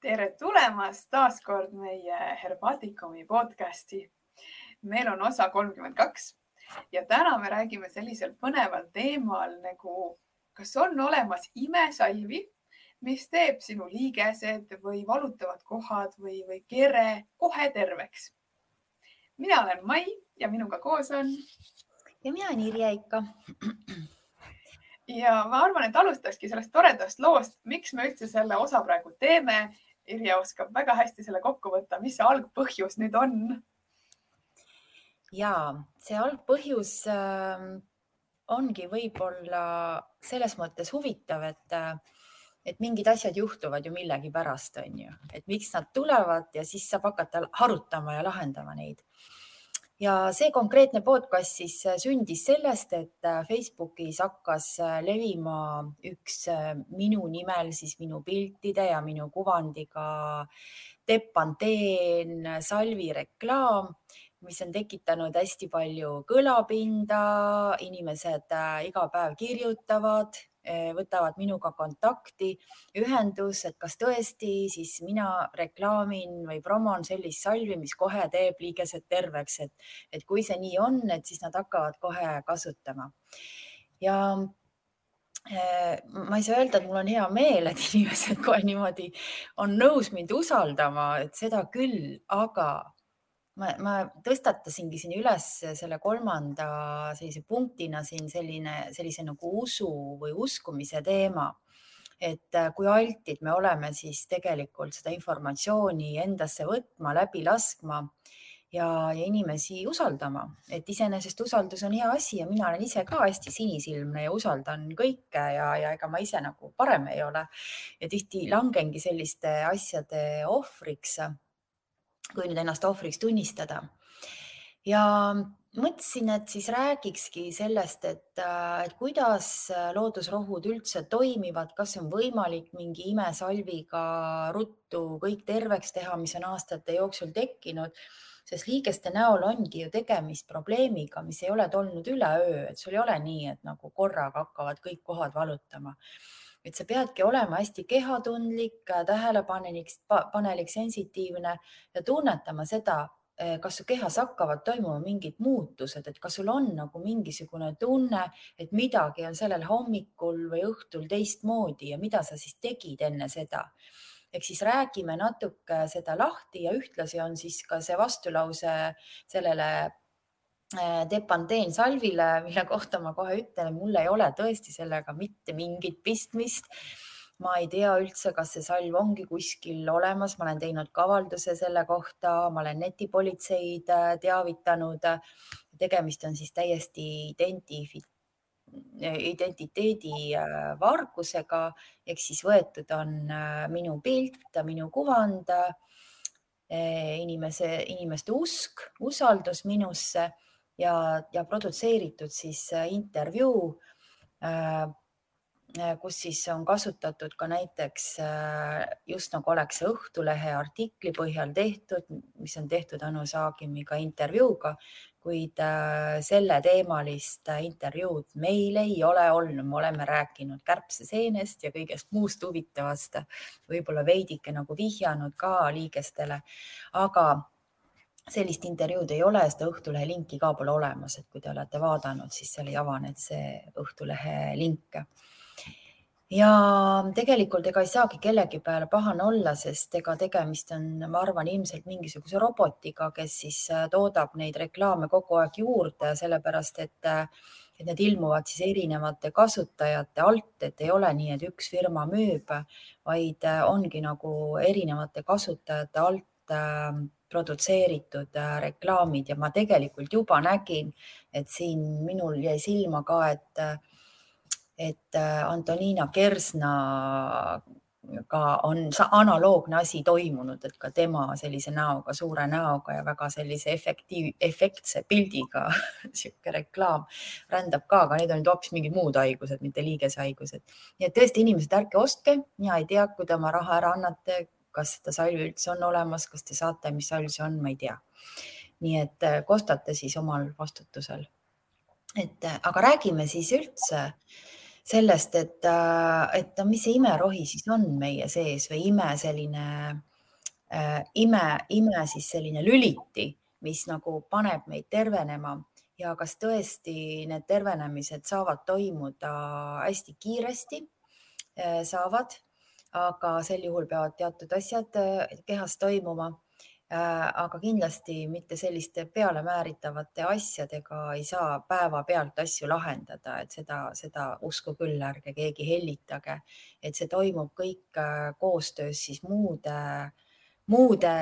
tere tulemast taas kord meie Herbaatikumi podcasti. meil on osa kolmkümmend kaks ja täna me räägime sellisel põneval teemal nagu, kas on olemas imesalvi, mis teeb sinu liigesed või valutavad kohad või, või kere kohe terveks. mina olen Mai ja minuga koos on. ja mina olen Irja ikka ja ma arvan, et alustakski sellest toredast loost, miks me üldse selle osa praegu teeme. Irja oskab väga hästi selle kokku võtta, mis see algpõhjus nüüd on? ja see algpõhjus äh, ongi võib-olla selles mõttes huvitav, et äh, et mingid asjad juhtuvad ju millegipärast, on ju, et miks nad tulevad ja siis saab hakata arutama ja lahendama neid ja see konkreetne podcast siis äh, sündis sellest, et äh, Facebookis hakkas äh, levima üks minu nimel siis minu piltide ja minu kuvandiga Depanteen salvi reklaam, mis on tekitanud hästi palju kõlapinda, inimesed iga päev kirjutavad võtavad minuga kontakti, ühendus, et kas tõesti siis mina reklaamin või promon sellist salvi, mis kohe teeb liigesed terveks, et, et kui see nii on, et siis nad hakkavad kohe kasutama. ja eh, ma ei saa öelda, et mul on hea meel, et inimesed kohe niimoodi on nõus mind usaldama, et seda küll, aga ma, ma tõstatasingi siin üles selle kolmanda sellise punktina siin selline, sellise nagu usu või uskumise teema. et äh, kui altid me oleme siis tegelikult seda informatsiooni endasse võtma, läbi laskma ja, ja inimesi usaldama, et iseenesest usaldus on hea asi ja mina olen ise ka hästi sinisilmne ja usaldan kõike ja, ja ega ma ise nagu parem ei ole. ja tihti langengi selliste asjade ohvriks kui nüüd ennast ohvriks tunnistada. ja mõtlesin, et siis räägikski sellest, et, et kuidas loodusrohud üldse toimivad, kas on võimalik mingi imesalviga ruttu kõik terveks teha, mis on aastate jooksul tekkinud. Sest liigeste näol ongi ju tegemist probleemiga, mis ei ole tulnud üleöö, et sul ei ole nii, et nagu korraga hakkavad kõik kohad valutama et sa peadki olema hästi kehatundlik, tähelepanelik, panelik, sensitiivne ja tunnetama seda, eh, kas su kehas hakkavad toimuma mingid muutused, et kas sul on nagu mingisugune tunne, et midagi on sellel hommikul või õhtul teistmoodi ja mida sa siis tegid enne seda. Ehk siis räägime natuke seda lahti ja ühtlasi on siis ka see vastulause sellele Depanteen salvile, mille kohta ma kohe ütlen, mul ei ole tõesti sellega mitte mingit pistmist. ma ei tea üldse, kas see salv ongi kuskil olemas, ma olen teinud ka avalduse selle kohta, ma olen netipolitseid äh, teavitanud. tegemist on siis täiesti identifi-, äh, vargusega ehk siis võetud on minu pilt, minu kuvand, inimese, inimeste usk, usaldus minusse ja, ja produtseeritud siis äh, intervjuu, äh, äh, kus siis on kasutatud ka näiteks just nagu oleks see Õhtulehe artikli põhjal tehtud, mis on tehtud Anu Saagimiga intervjuuga, kuid selleteemalist intervjuud meil ei ole olnud, me oleme rääkinud kärbseseenest ja kõigest muust huvitavast, võib-olla veidike nagu vihjanud ka liigestele, aga sellist intervjuud ei ole, seda Õhtulehe linki ka pole olemas, et kui te olete vaadanud, siis seal ei avane see Õhtulehe link. ja tegelikult ega ei saagi kellegi peale pahane olla, sest ega tegemist on, ma arvan, ilmselt mingisuguse robotiga, kes siis äh, toodab neid reklaame kogu aeg juurde, sellepärast et äh, et need ilmuvad siis erinevate kasutajate alt, et ei ole nii, et üks firma müüb, vaid äh, ongi nagu erinevate kasutajate alt produtseeritud äh, reklaamid ja ma tegelikult juba nägin, et siin minul jäi silma ka, et, et äh, Antonina Kersna ka on analoogne asi toimunud, et ka tema sellise näoga, suure näoga ja väga sellise efektiiv, efektse pildiga sihuke reklaam rändab ka, aga need nüüd hoopis mingid muud haigused, mitte liigeshaigused. nii et tõesti, inimesed, ärge ostke, mina ei tea, kui te oma raha ära annate, kas seda salvi üldse on olemas, kas te saate, mis salv see on, ma ei tea. nii et äh, kostate siis omal vastutusel. et äh, aga räägime siis üldse sellest, et, et no mis see imerohi siis on meie sees või ime selline äh,, ime, ime siis selline lüliti, mis nagu paneb meid tervenema ja kas tõesti need tervenemised saavad toimuda hästi kiiresti, saavad, aga sel juhul peavad teatud asjad kehas toimuma. Äh, aga kindlasti mitte selliste pealemääritavate asjadega ei saa päevapealt asju lahendada, et seda, seda usku küll, ärge keegi hellitage, et see toimub kõik äh, koostöös siis muude, muude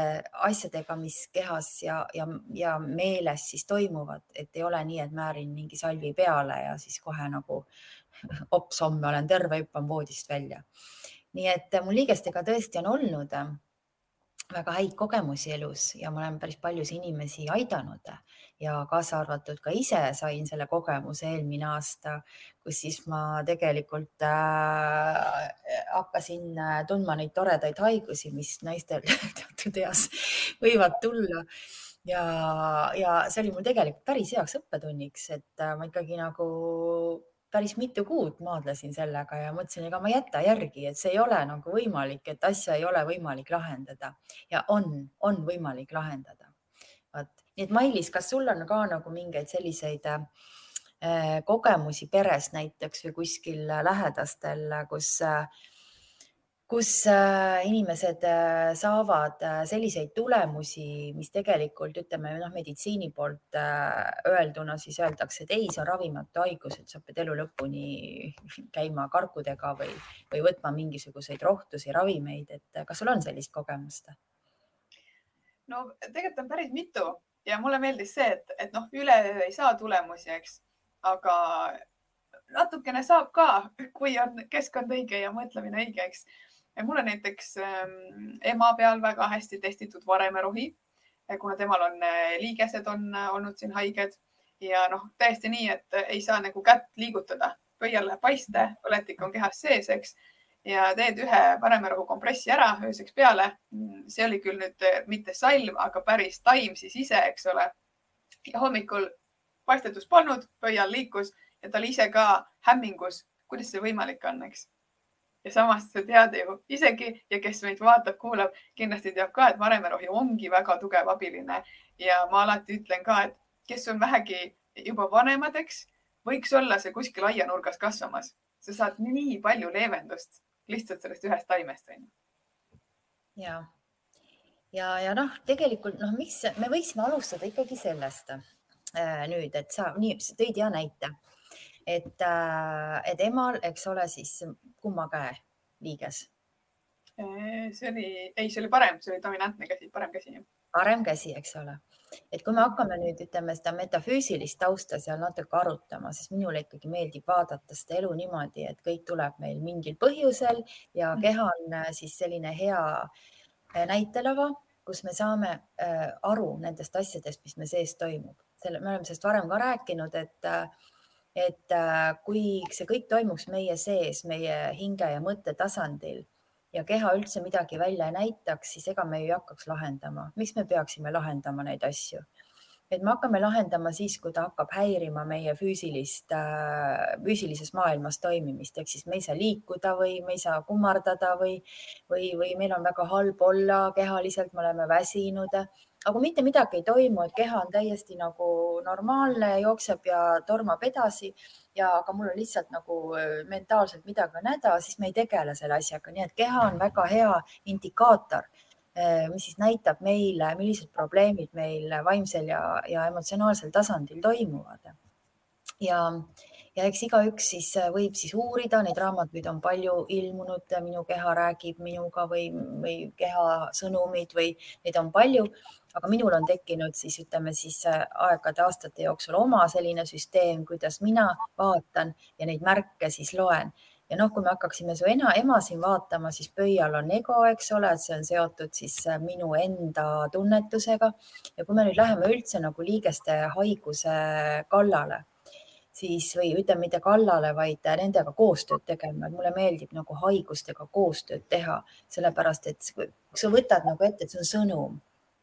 asjadega, mis kehas ja, ja, ja meeles siis toimuvad, et ei ole nii, et määrin mingi salvi peale ja siis kohe nagu ops, homme olen terve, hüppan voodist välja. Nii et mul liigestega tõesti on olnud väga häid kogemusi elus ja ma olen päris paljusid inimesi aidanud. Ja kaasa arvatud ka ise sain selle kogemuse eelmine aasta, kus siis ma tegelikult äh, hakkasin äh, tundma neid toredaid haigusi, mis naistel teatud eas võivad tulla. Ja, ja see oli mul tegelikult päris heaks õppetunniks, et äh, ma ikkagi nagu päris mitu kuud maadlesin sellega ja mõtlesin, ega ma ei jäta järgi, et see ei ole nagu võimalik, et asja ei ole võimalik lahendada ja on, on võimalik lahendada. vot, nii et Mailis, kas sul on ka nagu mingeid selliseid äh, kogemusi peres näiteks või kuskil lähedastel, kus äh, kus äh, inimesed äh, saavad äh, selliseid tulemusi, mis tegelikult ütleme noh, meditsiini poolt öelduna siis öeldakse, et ei, see on ravimatu haigus, et sa pead elu lõpuni käima karkudega või, või võtma mingisuguseid rohtusi, ravimeid, et kas sul on sellist kogemust? no tegelikult on päris mitu ja mulle meeldis see, et, et noh, üleöö ei saa tulemusi, eks, aga natukene saab ka, kui on keskkond õige ja mõtlemine õige, eks mul on näiteks ähm, ema peal väga hästi testitud varemerohi, kuna temal on äh, liigesed on äh, olnud siin haiged ja noh, täiesti nii, et äh, ei saa nagu kätt liigutada, pöial läheb paiste, põletik on kehas sees, eks. Ja teed ühe varemerohu kompressi ära ööseks peale. see oli küll nüüd mitte salv, aga päris taim siis ise, eks ole. ja hommikul paistetust polnud, pöial liikus ja ta oli ise ka hämmingus, kuidas see võimalik on, eks ja samas sa tead ju isegi ja kes meid vaatab-kuulab, kindlasti teab ka, et varemerohi ongi väga tugev abiline ja ma alati ütlen ka, et kes on vähegi juba vanemad, eks, võiks olla see kuskil aianurgas kasvamas. sa saad nii palju leevendust lihtsalt sellest ühest taimest onju. ja, ja, ja noh, tegelikult noh, miks me võiksime alustada ikkagi sellest äh, nüüd, et sa nii tõid hea näite et, äh, et emal, eks ole, siis kumma käe liiges? see oli, ei, see oli parem, see oli dominantne käsi, parem käsi. parem käsi, eks ole. et kui me hakkame nüüd ütleme seda metafüüsilist tausta seal natuke arutama, siis minule ikkagi meeldib vaadata seda elu niimoodi, et kõik tuleb meil mingil põhjusel ja mm. keha on äh, siis selline hea äh, näitelava, kus me saame aru nendest asjadest, mis me sees toimub. selle, me oleme sellest varem ka rääkinud, et et äh, kui see kõik toimuks meie sees, meie hinge ja mõtte tasandil ja keha üldse midagi välja ei näitaks, siis ega me ei hakkaks lahendama. miks me peaksime lahendama neid asju? et me hakkame lahendama siis, kui ta hakkab häirima meie füüsilist, äh, füüsilises maailmas toimimist, ehk siis me ei saa liikuda või me ei saa kummardada või, või, või meil on väga halb olla kehaliselt, me oleme väsinud aga mitte midagi ei toimu, et keha on täiesti nagu normaalne, jookseb ja tormab edasi. Ja, aga mul on lihtsalt nagu mentaalselt midagi on häda, siis me ei tegele selle asjaga, nii et keha on väga hea indikaator, mis siis näitab meile, millised probleemid meil vaimsel ja, ja emotsionaalsel tasandil toimuvad. ja, ja eks igaüks siis võib siis uurida, neid raamatuid on palju ilmunud, Minu keha räägib minuga või, või keha sõnumid või neid on palju aga minul on tekkinud siis ütleme siis äh, aegade aastate jooksul oma selline süsteem, kuidas mina vaatan ja neid märke siis loen ja noh, kui me hakkaksime su ema, ema siin vaatama, siis pöial on ego, eks ole, et see on seotud siis äh, minu enda tunnetusega. ja kui me nüüd läheme üldse nagu liigeste haiguse kallale, siis või ütleme mitte kallale, vaid nendega koostööd tegema, et mulle meeldib nagu haigustega koostööd teha, sellepärast et kui sa võtad nagu ette, et see on sõnum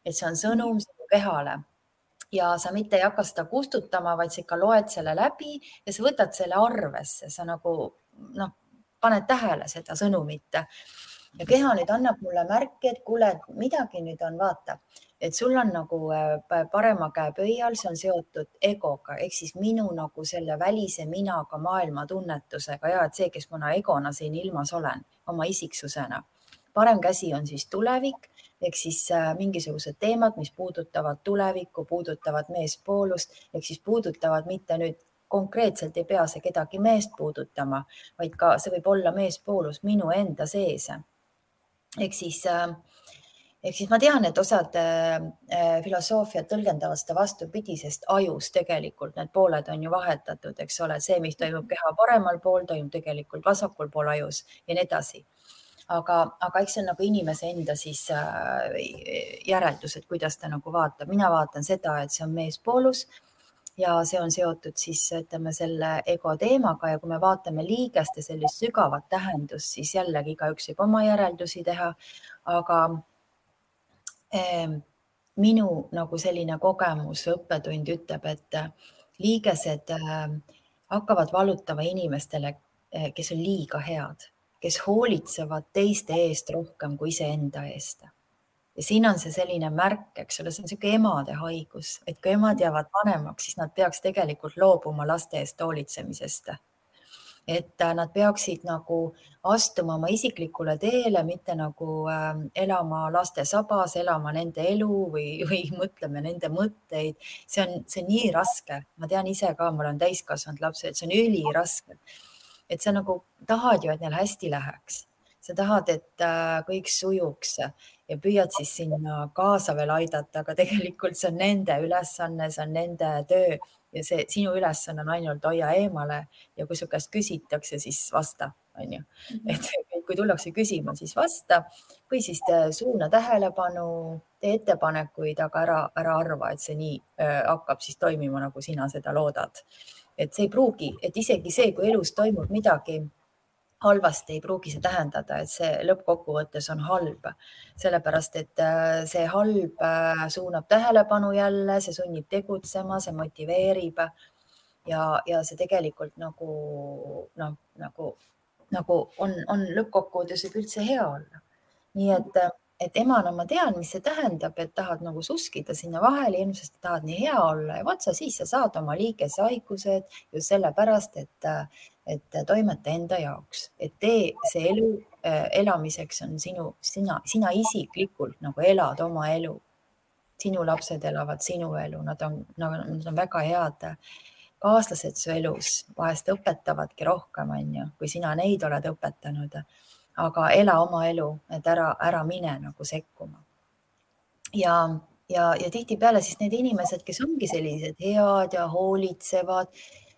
et see on sõnum sinu kehale. Ja sa mitte ei hakka seda kustutama, vaid sa ikka loed selle läbi ja sa võtad selle arvesse, sa nagu noh, paned tähele seda sõnumit. Ja keha nüüd annab mulle märki, et kuule, midagi nüüd on, vaata, et sul on nagu äh, parema käe pöi all, see on seotud egoga. Ehk siis minu nagu selle välise minaga, maailma tunnetusega ja et see, kes ma egona siin ilmas olen, oma isiksusena. parem käsi on siis tulevik ehk siis äh, mingisugused teemad, mis puudutavad tulevikku, puudutavad meespoolust ehk siis puudutavad mitte nüüd konkreetselt ei pea see kedagi meest puudutama, vaid ka see võib olla meespoolus minu enda sees. Ehk siis, äh, ehk siis ma tean, et osad äh, filosoofiad tõlgendavad seda vastupidi, sest ajus tegelikult. Need pooled on ju vahetatud, eks ole, see, mis toimub keha paremal pool, toimub tegelikult vasakul pool ajus ja nii edasi aga, aga eks see on nagu inimese enda siis järeldus, et kuidas ta nagu vaatab. mina vaatan seda, et see on meespoolus ja see on seotud siis ütleme selle ego teemaga ja kui me vaatame liigeste sellist sügavat tähendust, siis jällegi igaüks võib oma järeldusi teha, aga eh, minu nagu selline kogemus, õppetund ütleb, et liigesed eh, hakkavad valutama inimestele eh,, kes on liiga head, kes hoolitsevad teiste eest rohkem kui iseenda eest ja siin on see selline märk, eks ole, see on niisugune emade haigus, et kui emad jäävad vanemaks, siis nad peaks tegelikult loobuma laste eest hoolitsemisest. et äh, nad peaksid nagu astuma oma isiklikule teele, mitte nagu äh, elama laste sabas, elama nende elu või, või mõtlema nende mõtteid. see on, see on nii raske, ma tean ise ka, mul on täiskasvanud lapsed, see on üliraske. Et sa nagu tahad ju, et neil hästi läheks, sa tahad, et äh, kõik sujuks ja püüad siis sinna kaasa veel aidata, aga tegelikult see on nende ülesanne, see on nende töö ja see sinu ülesanne on ainult hoia eemale ja kui su käest küsitakse, siis vasta, onju. Mhm. et kui tullakse küsima, siis vasta või siis suuna tähelepanu, tee ettepanekuid, aga ära, ära arva, et see nii äh, hakkab siis toimima, nagu sina seda loodad. Et see ei pruugi, et isegi see, kui elus toimub midagi halvasti ei pruugi see tähendada, et see lõppkokkuvõttes on halb, sellepärast et äh, see halb äh, suunab tähelepanu jälle, see sunnib tegutsema, see motiveerib ja, ja see tegelikult nagu noh, nagu, nagu on, on lõppkokkuvõttes võib üldse hea olla. nii et, et emana ma tean, mis see tähendab, et tahad nagu suskida sinna vahele, hirmsasti tahad nii hea olla ja vot sa siis sa saad oma liigesehaigused just sellepärast, et et toimeta enda jaoks, et tee see elu äh, elamiseks on sinu, sina, sina isiklikult nagu elad oma elu. sinu lapsed elavad sinu elu, nad on, nad on väga head kaaslased su elus, vahest õpetavadki rohkem, on ju, kui sina neid oled õpetanud. Aga ela oma elu, et ära, ära mine nagu sekkuma. ja, ja, ja tihtipeale siis need inimesed, kes ongi sellised head ja hoolitsevad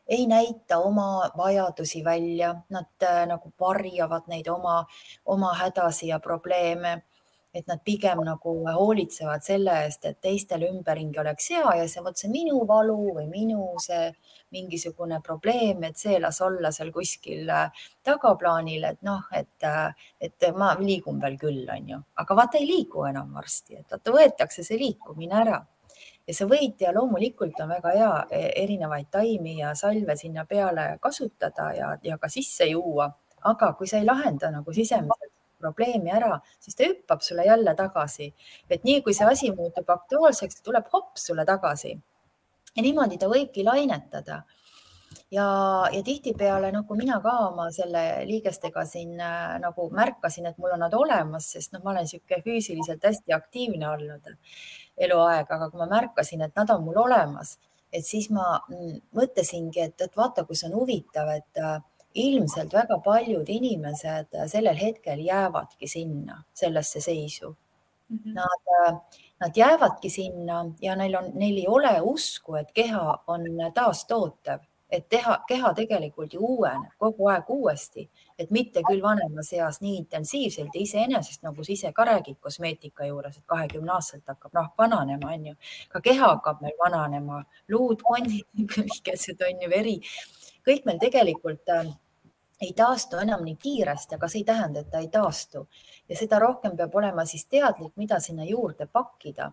ei näita oma vajadusi välja, nad äh, nagu varjavad neid oma, oma hädasi ja probleeme. Et nad pigem nagu hoolitsevad selle eest, et teistel ümberringi oleks hea ja see, vot see minu valu või minu see mingisugune probleem, et see las olla seal kuskil äh, tagaplaanil, et noh, et, äh, et ma liigun veel küll, onju, aga vaata ei liigu enam varsti, et vaata võetakse see liikumine ära. Ja sa võid ja loomulikult on väga hea e, erinevaid taimi ja salve sinna peale kasutada ja, ja ka sisse juua, aga kui sa ei lahenda nagu sisemiselt probleemi ära, siis ta hüppab sulle jälle tagasi. et nii kui see asi muutub aktuaalseks, tuleb hops sulle tagasi. ja niimoodi ta võibki lainetada ja, ja tihtipeale nagu mina ka oma selle liigestega siin äh, nagu märkasin, et mul on nad olemas, sest noh, ma olen niisugune füüsiliselt hästi aktiivne olnud eluaeg, aga kui ma märkasin, et nad on mul olemas, et siis ma mm, mõtlesingi, et, et vaata, kus on huvitav, et äh, ilmselt väga paljud inimesed sellel hetkel jäävadki sinna, sellesse seisu mm. -hmm. Nad, nad jäävadki sinna ja neil on, neil ei ole usku, et keha on taastootev et teha, keha tegelikult ju uueneb kogu aeg uuesti, et mitte küll vanemas eas nii intensiivselt ja iseenesest nagu sa ise ka räägid kosmeetika juures, et kahekümne aastaselt hakkab nahk vananema, on ju. ka keha hakkab meil vananema, luud, kondid, liigesed on ju, veri, kõik meil tegelikult äh, ei taastu enam nii kiiresti, aga see ei tähenda, et ta ei taastu ja seda rohkem peab olema siis teadlik, mida sinna juurde pakkida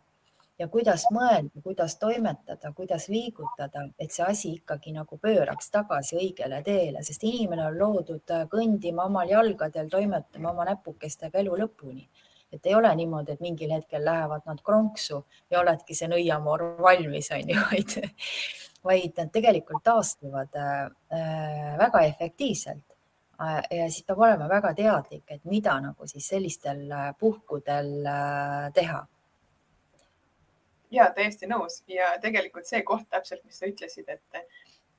ja kuidas mõelda, kuidas toimetada, kuidas liigutada, et see asi ikkagi nagu pööraks tagasi õigele teele, sest inimene on loodud äh, kõndima omal jalgadel, toimetama oma näpukestega elu lõpuni. et ei ole niimoodi, et mingil hetkel lähevad nad kronksu ja oledki see nõiamoor valmis, on ju, vaid, vaid nad tegelikult taastuvad äh, äh väga efektiivselt äh, ja siis peab olema väga teadlik, et mida nagu siis sellistel puhkudel teha ja täiesti nõus ja tegelikult see koht täpselt, mis sa ütlesid, et,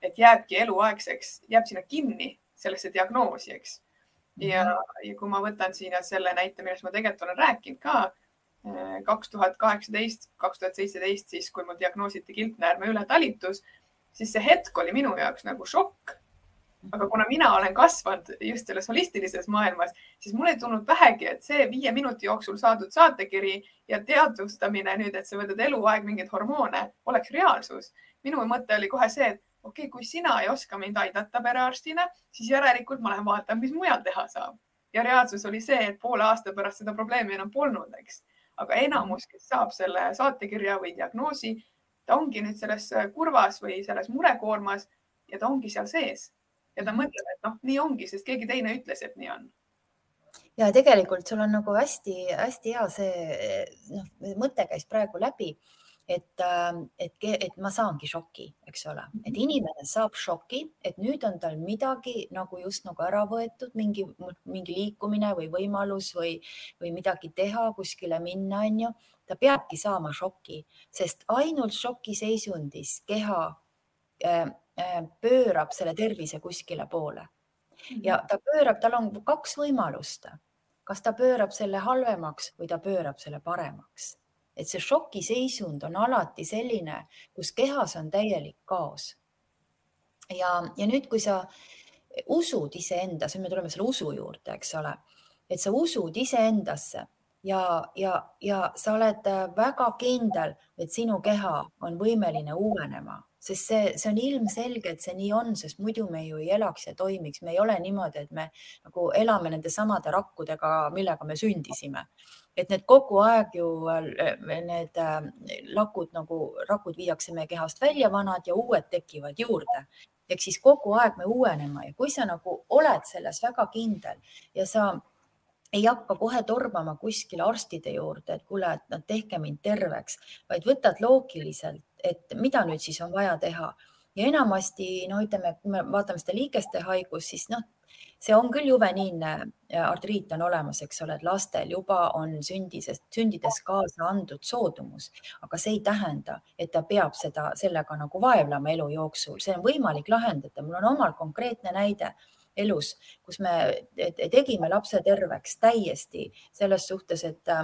et jääbki eluaegseks, jääb sinna kinni sellesse diagnoosi, eks. ja mm, -hmm. ja kui ma võtan sinna selle näite, millest ma tegelikult olen rääkinud ka kaks tuhat kaheksateist, kaks tuhat seitseteist, siis kui mul diagnoositi kilpnäärme ületalitus, siis see hetk oli minu jaoks nagu šokk aga kuna mina olen kasvanud just selles holistilises maailmas, siis mul ei tulnud pähegi, et see viie minuti jooksul saadud saatekiri ja teadvustamine nüüd, et sa võtad eluaeg mingeid hormoone, oleks reaalsus. minu mõte oli kohe see, et okei okay,, kui sina ei oska mind aidata perearstina, siis järelikult ma lähen vaatan, mis mujal teha saab. ja reaalsus oli see, et poole aasta pärast seda probleemi enam polnud, eks. Aga enamus, kes saab selle saatekirja või diagnoosi, ta ongi nüüd selles kurvas või selles murekoormas ja ta ongi seal sees. Ja ta mõtleb, et noh, nii ongi, sest keegi teine ütles, et nii on. Ja tegelikult sul on nagu hästi-hästi hea see noh, mõte käis praegu läbi, et, et, et ma saangi šoki, eks ole, et mhm. inimene saab šoki, et nüüd on tal midagi nagu just nagu ära võetud, mingi, mingi liikumine või võimalus või, või midagi teha, kuskile minna, on ju. ta peabki saama šoki, sest ainult šokiseisundis keha äh, Äh, pöörab selle tervise kuskile poole ja mhm. ta pöörab, tal on kaks võimalust. kas ta pöörab selle halvemaks või ta pöörab selle paremaks. Et see šokiseisund on alati selline, kus kehas on täielik kaos. ja, ja nüüd, kui sa usud iseendasse, me tuleme selle usu juurde, eks ole, et sa usud iseendasse ja, ja, ja sa oled väga kindel, et sinu keha on võimeline uuenema sest see, see on ilmselge, et see nii on, sest muidu me ju ei elaks ja toimiks, me ei ole niimoodi, et me nagu elame nende samade rakkudega, millega me sündisime. Et need kogu aeg ju need äh, lakud nagu, rakud viiakse meie kehast välja, vanad ja uued tekivad juurde. Ehk siis kogu aeg me uueneme ja kui sa nagu oled selles väga kindel ja sa ei hakka kohe torbama kuskile arstide juurde, et kuule, et no tehke mind terveks, vaid võtad loogiliselt et mida nüüd siis on vaja teha ja enamasti no ütleme, kui me vaatame seda liigeste haigust, siis noh, see on küll juveniilne artriit on olemas, eks ole, et lastel juba on sündisest, sündides kaasa antud soodumus, aga see ei tähenda, et ta peab seda, sellega nagu vaevlema elu jooksul, see on võimalik lahendada. mul on omal konkreetne näide elus, kus me tegime lapse terveks täiesti selles suhtes, et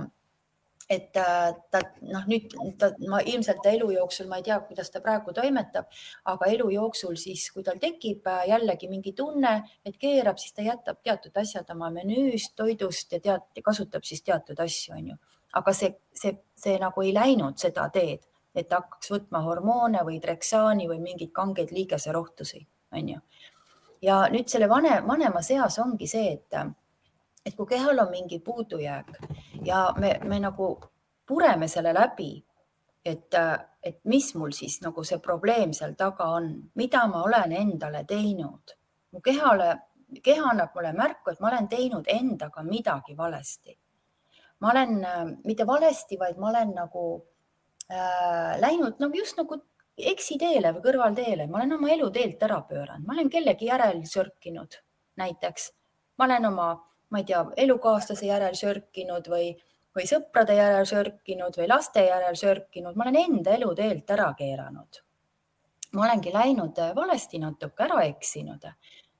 et äh, ta noh, nüüd ta, ma ilmselt elu jooksul, ma ei tea, kuidas ta praegu toimetab, aga elu jooksul siis, kui tal tekib äh, jällegi mingi tunne, et keerab, siis ta jätab teatud asjad oma menüüst, toidust ja tead, kasutab siis teatud asju, on ju. aga see, see, see nagu ei läinud seda teed, et ta hakkaks võtma hormoone või treksaani või mingeid kangeid liigeserohtusi, on ju. ja nüüd selle vanem, vanemas eas ongi see, et et kui kehal on mingi puudujääk ja me, me nagu pureme selle läbi, et, et mis mul siis nagu see probleem seal taga on, mida ma olen endale teinud. mu kehale, keha annab mulle märku, et ma olen teinud endaga midagi valesti. ma olen mitte valesti, vaid ma olen nagu äh, läinud nagu just nagu eksiteele või kõrvalteele, ma olen oma elu teelt ära pööranud, ma olen kellegi järel sörkinud näiteks, ma olen oma ma ei tea, elukaaslase järel sörkinud või, või sõprade järel sörkinud või laste järel sörkinud, ma olen enda eluteelt ära keeranud. ma olengi läinud valesti natuke, ära eksinud.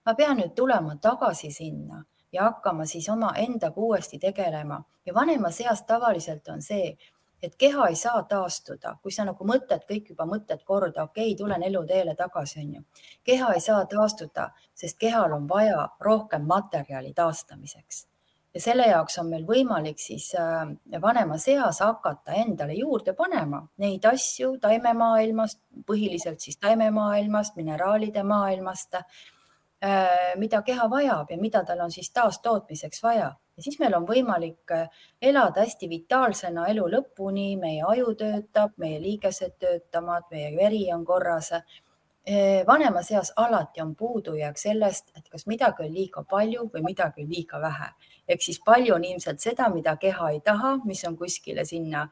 ma pean nüüd tulema tagasi sinna ja hakkama siis oma endaga uuesti tegelema ja vanemas eas tavaliselt on see, et keha ei saa taastuda, kui sa nagu mõtled kõik juba mõtted korda, okei okay,, tulen eluteele tagasi, onju. keha ei saa taastuda, sest kehal on vaja rohkem materjali taastamiseks. Ja selle jaoks on meil võimalik siis äh, vanemas eas hakata endale juurde panema neid asju taimemaailmast, põhiliselt siis taimemaailmast, mineraalide maailmast, äh, mida keha vajab ja mida tal on siis taastootmiseks vaja ja siis meil on võimalik äh, elada hästi vitaalsena elu lõpuni, meie aju töötab, meie liigesed töötavad, meie veri on korras. Äh, vanemas eas alati on puudujääk sellest, et kas midagi on liiga palju või midagi on liiga vähe. ehk siis palju on ilmselt seda, mida keha ei taha, mis on kuskile sinna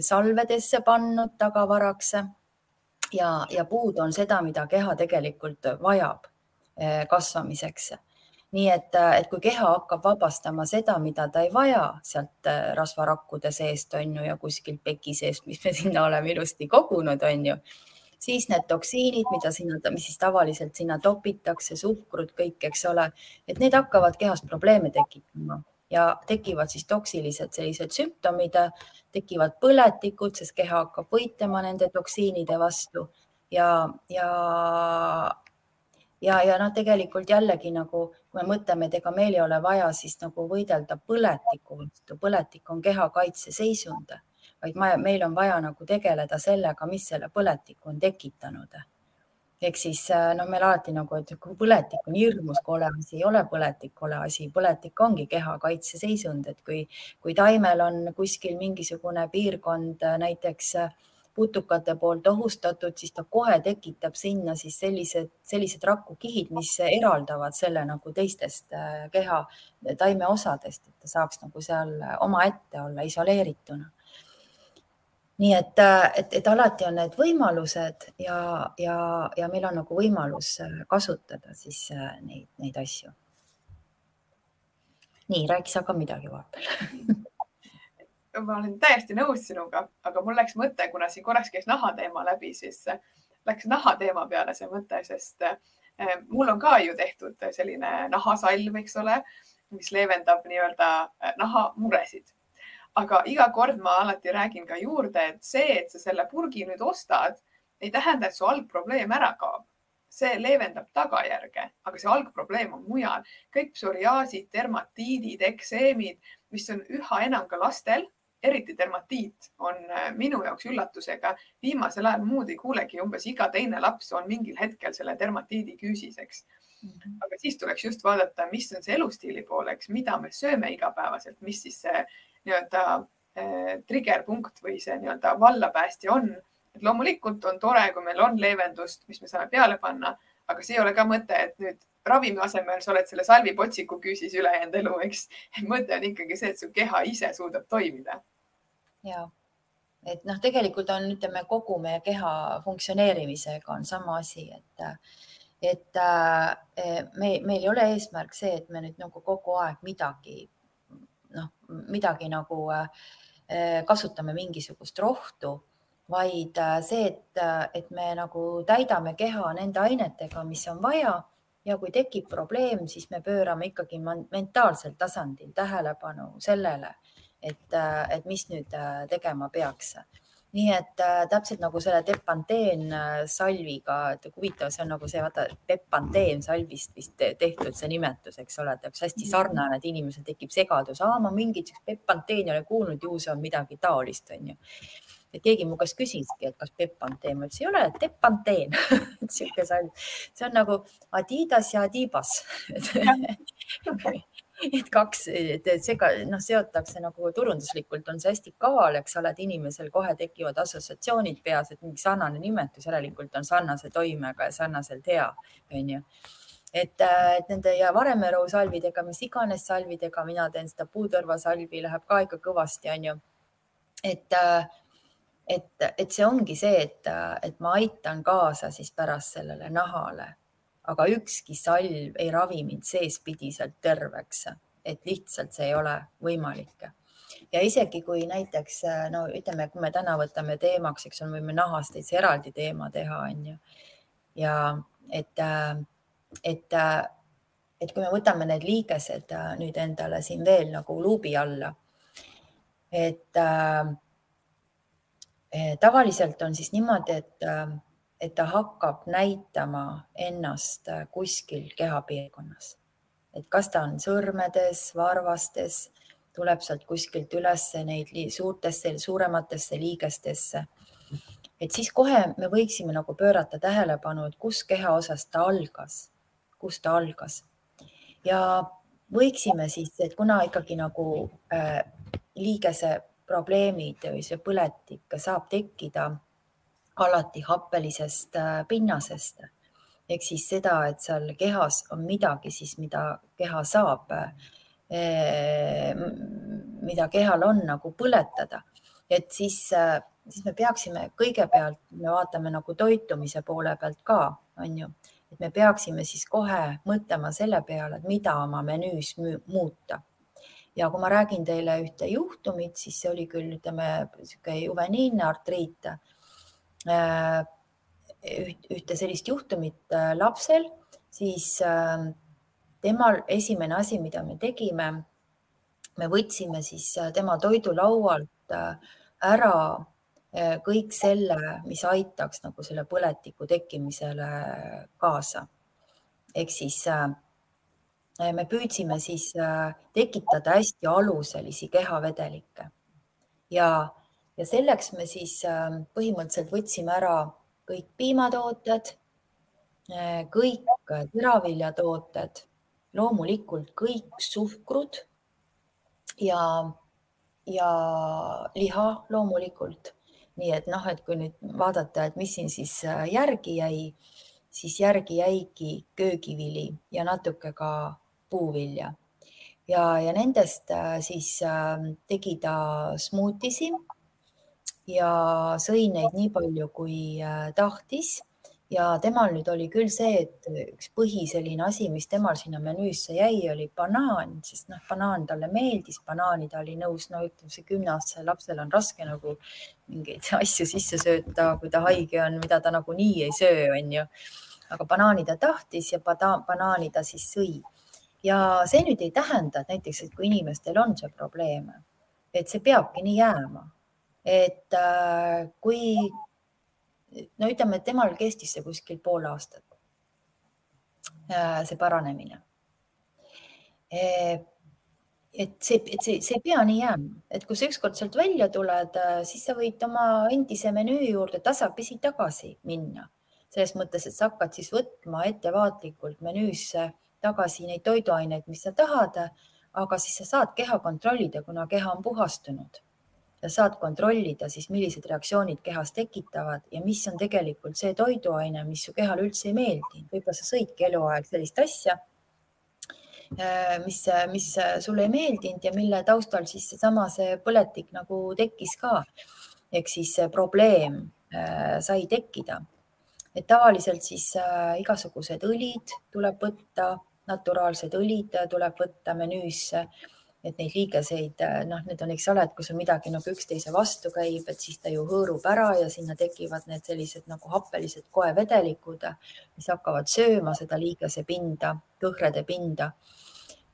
salvedesse pannud tagavaraks. ja, ja puudu on seda, mida keha tegelikult vajab äh, kasvamiseks nii et, äh, et kui keha hakkab vabastama seda, mida ta ei vaja sealt äh, rasvarakkude seest on ju ja kuskilt peki seest, mis me sinna oleme ilusti kogunud, on ju, siis need toksiinid, mida sinna, mis siis tavaliselt sinna topitakse, suhkrud, kõik, eks ole, et need hakkavad kehas probleeme tekitama. Ja tekivad siis toksilised sellised sümptomid, tekivad põletikud, sest keha hakkab võitlema nende toksiinide vastu. Ja, ja ja, ja noh, tegelikult jällegi nagu, kui me mõtleme, et ega meil ei ole vaja siis nagu võidelda põletiku vastu, põletik on keha kaitseseisund, vaid ma, meil on vaja nagu tegeleda sellega, mis selle põletiku on tekitanud. ehk siis noh, meil alati nagu, et kui põletik on hirmus kole asi, ei ole põletik kole asi, põletik ongi keha kaitseseisund, et kui, kui taimel on kuskil mingisugune piirkond näiteks äh, putukate poolt ohustatud, siis ta kohe tekitab sinna siis sellised, sellised rakukihid, mis eraldavad selle nagu teistest äh, keha taime osadest, et ta saaks nagu seal omaette olla isoleerituna. nii et, äh, et, et alati on need võimalused ja, ja, ja meil on nagu võimalus äh, kasutada siis neid, neid asju. nii, rääkis aga midagi vahepeal ma olen täiesti nõus sinuga, aga mul läks mõte, kuna siin korraks käis nahateema läbi, siis äh, läks nahateema peale see mõte, sest äh, mul on ka ju tehtud selline nahasalv, eks ole, mis leevendab nii-öelda äh, nahamuresid. aga iga kord ma alati räägin ka juurde, et see, et sa selle purgi nüüd ostad, ei tähenda, et su algprobleem ära kaob see leevendab tagajärge, aga see algprobleem on mujal. kõik psoriaasid, dermatiidid, ekseemid, mis on üha enam ka lastel eriti dermatiit on äh, minu jaoks üllatusega. viimasel ajal muud ei kuulegi, umbes iga teine laps on mingil hetkel selle dermatiidi küüsis, eks. -hmm. aga siis tuleks just vaadata, mis on see elustiili pooleks, mida me sööme igapäevaselt, mis siis see nii-öelda äh, trigger punkt või see nii-öelda vallapäästja on. et loomulikult on tore, kui meil on leevendust, mis me saame peale panna, aga see ei ole ka mõte, et nüüd ravimi asemel sa oled selle salvipotsiku küüsis ülejäänud elu, eks. mõte on ikkagi see, et su keha ise suudab toimida ja et noh, tegelikult on, ütleme kogu meie keha funktsioneerimisega on sama asi, et, et eh, me, meil ei ole eesmärk see, et me nüüd nagu kogu aeg midagi noh, midagi nagu eh, kasutame mingisugust rohtu, vaid eh, see, et, et me nagu täidame keha nende ainetega, mis on vaja ja kui tekib probleem, siis me pöörame ikkagi mentaalsel tasandil tähelepanu sellele et, et mis nüüd äh, tegema peaks nii et äh, täpselt nagu selle Depanteen salviga, et huvitav, see on nagu see, vaata Depanteen salvist vist tehtud see nimetus, eks ole, et hästi mhm. sarnane, et inimesel tekib segadus, ma mingit Depanteeni ei ole kuulnud, ju see on midagi taolist, onju. Et keegi mu käest küsiski, et kas Depanteen, ma ütlesin, ei ole, Depanteen sihuke salv, see on nagu Adidas ja Adibas. Et kaks, et sega, noh, seotakse nagu turunduslikult on see hästi kaval, eks ole, et inimesel kohe tekivad assotsiatsioonid peas, et mingi sarnane nimetus järelikult on sarnase toimega ja sarnaselt hea, onju. Et, et nende ja Varemeru salvidega, mis iganes salvidega, mina teen seda puutõrvasalvi, läheb ka ikka kõvasti, onju. et, et, et see ongi see, et, et ma aitan kaasa siis pärast sellele nahale aga ükski salv ei ravi mind seespidiselt terveks, et lihtsalt see ei ole võimalik. ja isegi kui näiteks no ütleme, kui me täna võtame teemaks, eks ole, võime nahast täitsa eraldi teema teha, on ju. ja et, et, et kui me võtame need liigesed nüüd endale siin veel nagu luubi alla, et äh, tavaliselt on siis niimoodi, et äh, et ta hakkab näitama ennast äh, kuskil kehapiirkonnas. et kas ta on sõrmedes, varvastes, tuleb sealt kuskilt üles neid suurtesse, suurematesse liigestesse. et siis kohe me võiksime nagu pöörata tähelepanu, et kus kehaosas ta algas, kus ta algas. ja, võiksime siis, et kuna ikkagi nagu äh, liigese probleemid või see põletik saab tekkida alati happelisest äh, pinnasest. Ehk siis seda, et seal kehas on midagi siis, mida keha saab, äh, mida kehal on nagu põletada, et siis, äh, siis me peaksime kõigepealt, me vaatame nagu toitumise poole pealt ka, on ju, et me peaksime siis kohe mõtlema selle peale, et mida oma menüüs muuta ja kui ma räägin teile ühte juhtumit, siis see oli küll, ütleme, niisugune juveniilne artriit. Äh, ühte sellist juhtumit äh, lapsel, siis äh, temal esimene asi, mida me tegime, me võtsime siis tema toidulaualt ära kõik selle, mis aitaks nagu selle põletiku tekkimisele kaasa. ehk siis Äh, me püüdsime siis äh, tekitada hästi aluselisi kehavedelikke ja, ja selleks me siis äh, põhimõtteliselt võtsime ära kõik piimatooted, kõik teraviljatooted, loomulikult kõik suhkrud ja, ja liha loomulikult. nii et noh, et kui nüüd vaadata, et mis siin siis järgi jäi, siis järgi jäigi köögivili ja natuke ka puuvilja. Ja, ja nendest äh, siis ähm, tegi ta smuutisi ja sõi neid nii palju, kui äh, tahtis. Ja temal nüüd oli küll see, et üks põhi selline asi, mis temal sinna menüüsse jäi, oli banaan, sest noh, banaan talle meeldis, banaani ta oli nõus, no ütleme, see kümneaastasel lapsel on raske nagu mingeid asju sisse sööta, kui ta haige on, mida ta nagunii ei söö, on ju. aga banaani ta tahtis ja banaani ta siis sõi ja see nüüd ei tähenda, et näiteks, et kui inimestel on see probleem, et see peabki nii jääma. et äh, kui no ütleme, et temal kestis see kuskil pool aastat, äh, see paranemine. et see, et see, see ei pea nii jääma, et kui sa ükskord sealt välja tuled, äh, siis sa võid oma endise menüü juurde tasapisi tagasi minna selles mõttes, et sa hakkad siis võtma ettevaatlikult menüüsse tagasi neid toiduaineid, mis sa tahad, aga siis sa saad keha kontrollida, kuna keha on puhastunud. sa saad kontrollida siis, millised reaktsioonid kehas tekitavad ja mis on tegelikult see toiduaine, mis su kehale üldse ei meeldi. võib-olla sa sõidki eluaeg sellist asja, äh, mis, mis sulle ei meeldinud ja mille taustal siis seesama, see põletik nagu tekkis ka. ehk siis probleem äh, sai tekkida et tavaliselt siis äh, igasugused õlid tuleb võtta naturaalsed õlid tuleb võtta menüüsse, et neid liigeseid, noh, need on, eks ole, et kui sul midagi nagu üksteise vastu käib, et siis ta ju hõõrub ära ja sinna tekivad need sellised nagu happelised koevedelikud, mis hakkavad sööma seda liigese pinda, kõhrede pinda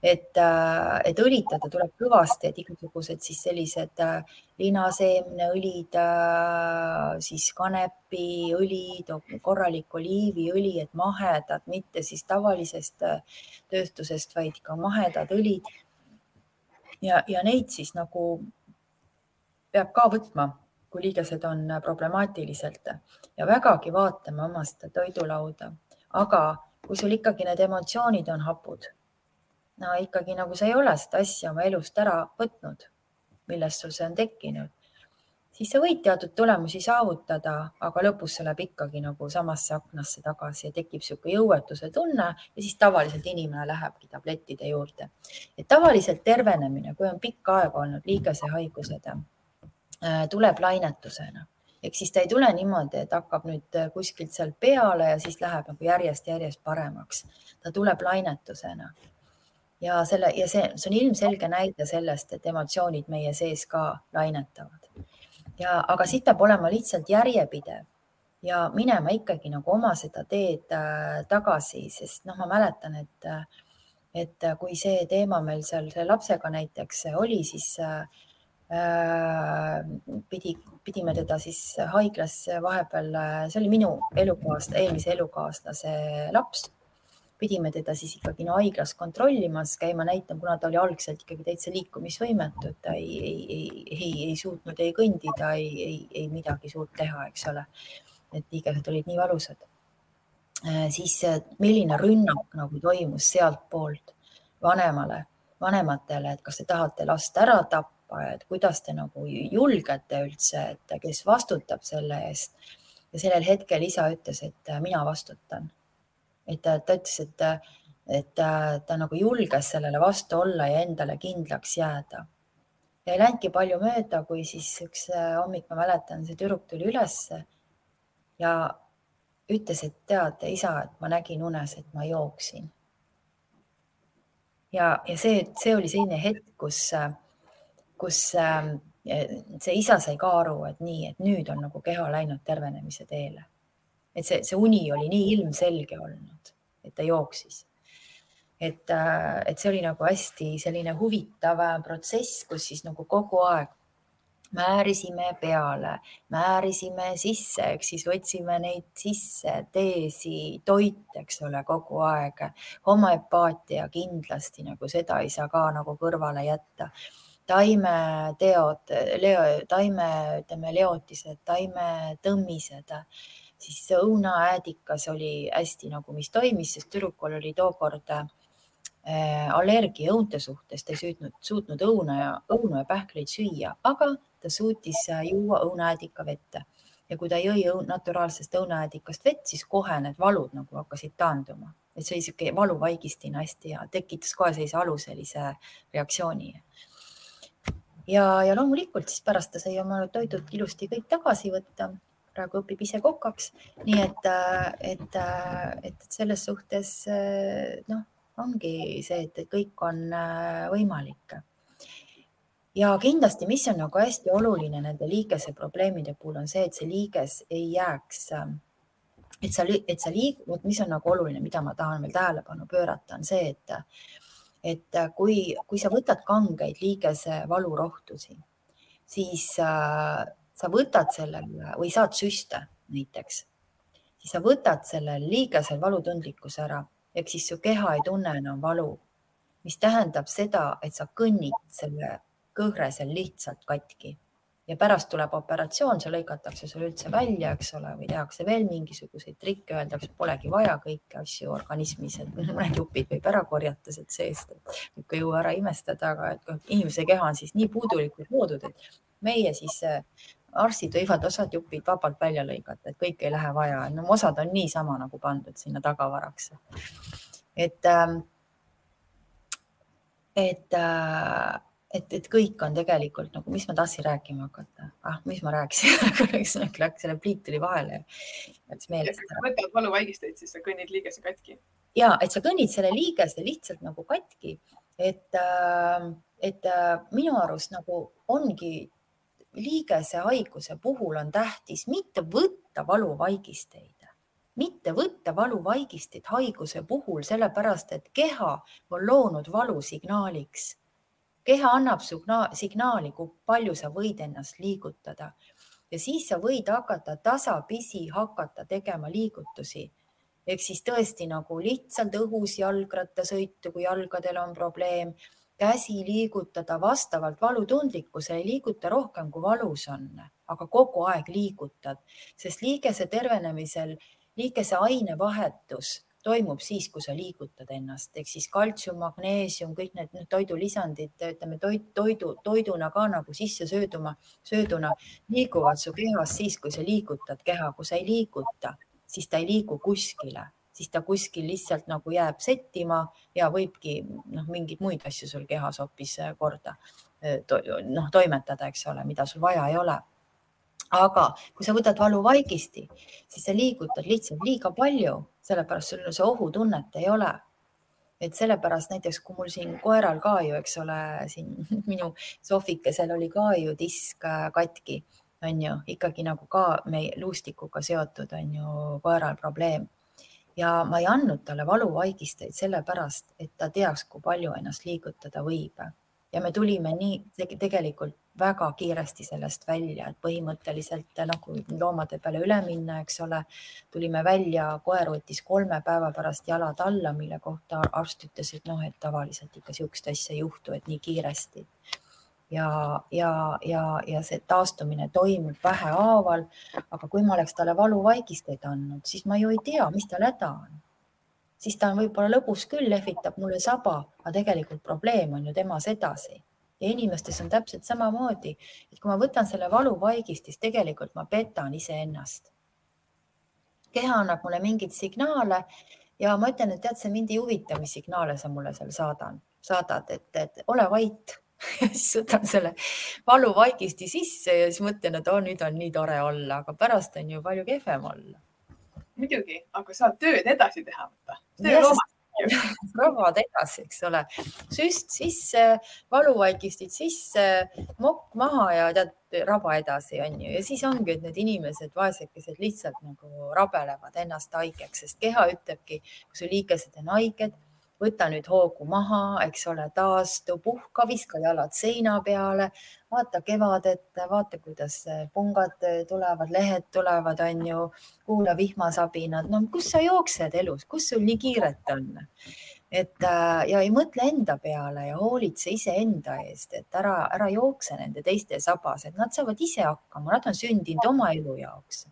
et, äh, et õlitada tuleb kõvasti, et igasugused siis sellised äh, linaseemneõlid, äh, siis kanepiõlid, korralik oliiviõli, et mahedad, mitte siis tavalisest tööstusest, vaid ka mahedad õlid. ja, ja neid siis nagu peab ka võtma, kui liigesed on problemaatiliselt ja vägagi vaatama oma seda toidulauda, aga kui sul ikkagi need emotsioonid on hapud no ikkagi nagu sa ei ole seda asja oma elust ära võtnud, millest sul see on tekkinud, siis sa võid teatud tulemusi saavutada, aga lõpus see läheb ikkagi nagu samasse aknasse tagasi ja tekib niisugune jõuetuse tunne ja siis tavaliselt inimene lähebki tablettide juurde. et tavaliselt tervenemine, kui on pikka aega olnud liigesehaigused, äh, tuleb lainetusena ehk siis ta ei tule niimoodi, et hakkab nüüd kuskilt sealt peale ja siis läheb nagu järjest-järjest paremaks. ta tuleb lainetusena ja selle ja see, see on ilmselge näide sellest, et emotsioonid meie sees ka lainetavad. ja, aga siit peab olema lihtsalt järjepidev ja minema ikkagi nagu oma seda teed äh, tagasi, sest noh, ma mäletan, et, et kui see teema meil seal lapsega näiteks oli, siis äh, pidi, pidime teda siis haiglas vahepeal, see oli minu elukaasla, eelmise elukaaslase laps pidime teda siis ikkagi no haiglas kontrollimas käima näitama, kuna ta oli algselt ikkagi täitsa liikumisvõimetu, et ta ei, ei, ei, ei, ei suutnud ei kõndida, ei, ei, ei midagi suurt teha, eks ole. et liigesed olid nii valusad. Äh, siis milline rünnak nagu toimus sealtpoolt, vanemale, vanematele, et kas te tahate last ära tappa, et kuidas te nagu julgete üldse, et kes vastutab selle eest. ja sellel hetkel isa ütles, et mina vastutan. Et ta, ta ütles, et, et ta, ta nagu julges sellele vastu olla ja endale kindlaks jääda ja ei läinudki palju mööda, kui siis üks hommik, ma mäletan, see tüdruk tuli ülesse ja ütles, et tead, isa, et ma nägin unes, et ma jooksin. ja, ja see, see oli selline hetk, kus, kus ähm, see isa sai ka aru, et nii, et nüüd on nagu keha läinud tervenemise teele. Et see, see uni oli nii ilmselge olnud, et ta jooksis et, äh, et see oli nagu hästi selline huvitav protsess, kus siis nagu kogu aeg määrisime peale, määrisime sisse, ehk siis võtsime neid sisse, teesi, toit, eks ole, kogu aeg. homoepaatia kindlasti nagu seda ei saa ka nagu kõrvale jätta. taimeteod, leo, taime, ütleme leotised, taimetõmmised, siis õunaäädikas oli hästi nagu, mis toimis, sest tüdrukul oli tookord äh, allergia õunte suhtes, ta ei suutnud, suutnud õuna ja õunu ja pähkleid süüa, aga ta suutis äh, juua õunaäädika vette ja kui ta jõi naturaalsest õunaäädikast vett, siis kohe need valud nagu hakkasid taanduma, et see oli sihuke valuvaigistina hästi ja tekitas kohe sellise aluselise reaktsiooni. ja, ja loomulikult siis pärast ta sai oma toidud ilusti kõik tagasi võtta. Praegu õpib ise kokaks, nii et, äh, et, äh, et selles suhtes noh, ongi see, et kõik on võimalik. Ja kindlasti, mis on nagu hästi oluline nende liigese probleemide puhul, on see, et see liiges ei jääks, et sa, et sa liig-, vot mis on nagu oluline, mida ma tahan veel tähelepanu pöörata, on see, et, et kui, kui sa võtad kangeid liigese valurohtusi, siis äh, sa võtad sellel või saad süste näiteks, siis sa võtad sellel liigesel valutundlikkuse ära, ehk siis su keha ei tunne enam valu, mis tähendab seda, et sa kõnnid selle kõhre seal lihtsalt katki. Ja pärast tuleb operatsioon, see lõikatakse sul üldse välja, eks ole, või tehakse veel mingisuguseid trikke, öeldakse, polegi vaja kõiki asju organismis, et mõned jupid võib ära korjata sealt seest, et ei jõua ära imestada, aga et inimese keha on siis nii puudulikult loodud, et meie siis arstid võivad osad jupid vabalt välja lõigata, et kõik ei lähe vaja, no osad on niisama nagu pandud sinna tagavaraks. et, ähm, et äh, et, et kõik on tegelikult nagu, mis ma tahtsin rääkima hakata, ah, mis ma rääkisin läks selle pliit tuli vahele. Läks meelest ära. võtad valuvaigisteid, siis sa kõnnid liigese katki. ja et sa kõnnid selle liigese lihtsalt nagu katki, et, äh, et äh, minu arust nagu ongi liigese haiguse puhul on tähtis mitte võtta valuvaigisteid mitte võtta valuvaigisteid haiguse puhul, sellepärast et keha on loonud valusignaaliks keha annab signaali, kui palju sa võid ennast liigutada. Ja siis sa võid hakata tasapisi hakata tegema liigutusi. Ehk siis tõesti nagu lihtsalt õhus jalgrattasõitu, kui jalgadel on probleem, käsi liigutada vastavalt valutundlikkusele, liiguta rohkem kui valus on, aga kogu aeg liigutad, sest liigese tervenemisel liigese ainevahetus toimub siis, kui sa liigutad ennast, ehk siis kaltsium, magneesium, kõik need toidulisandid, ütleme toit, toidu, toiduna ka nagu sisse sööduma, sööduna liiguvad su kehas siis, kui sa liigutad keha, kui sa ei liiguta, siis ta ei liigu kuskile, siis ta kuskil lihtsalt nagu jääb settima ja võibki noh, mingeid muid asju sul kehas hoopis korda to, noh, toimetada, eks ole, mida sul vaja ei ole aga kui sa võtad valuvaigisti, siis sa liigutad lihtsalt liiga palju, sellepärast sul see ohutunnet ei ole. et sellepärast näiteks, kui mul siin koeral ka ju, eks ole, siin minu sohvikesel oli ka ju disk äh, katki, on ju, ikkagi nagu ka meie luustikuga seotud on ju koeral probleem. Ja ma ei andnud talle valuvaigisteid sellepärast, et ta teaks, kui palju ennast liigutada võib ja me tulime nii tegelikult väga kiiresti sellest välja, et põhimõtteliselt nagu loomade peale üle minna, eks ole, tulime välja, koer võttis kolme päeva pärast jalad alla, mille kohta arst ütles, et noh, et tavaliselt ikka niisugust asja ei juhtu, et nii kiiresti. Ja, ja, ja, ja see taastumine toimub vähehaaval, aga kui ma oleks talle valuvaigisteid andnud, siis ma ju ei tea, mis tal häda on. Siis ta on võib-olla lõbus küll, lehvitab mulle saba, aga tegelikult probleem on ju temas edasi. Ja inimestes on täpselt samamoodi, et kui ma võtan selle valuvaigist, siis tegelikult ma petan iseennast. keha annab mulle mingeid signaale ja ma ütlen, et tead, see mind ei huvita, mis signaale sa mulle seal saadan, saadad, et, et ole vait siis võtan selle valuvaigisti sisse ja siis mõtlen, et oh, nüüd on nii tore olla, aga pärast on ju palju kehvem olla. muidugi, aga saad tööd edasi teha, rabad edasi, eks ole, süst sisse, valuvaigistid sisse, mokk maha ja tead, raba edasi, on ju, ja siis ongi, et need inimesed, vaesekesed lihtsalt nagu rabelevad ennast haigeks, sest keha ütlebki, kui su liikesed on haiged võta nüüd hoogu maha, eks ole, taastu, puhka, viska jalad seina peale, vaata kevadet, vaata, kuidas pungad tulevad, lehed tulevad, on ju, kuula vihmasabinad. no kus sa jooksed elus, kus sul nii kiiret on? et äh, ja ei mõtle enda peale ja hoolitse iseenda eest, et ära, ära jookse nende teiste sabas, et nad saavad ise hakkama, nad on sündinud oma elu jaoks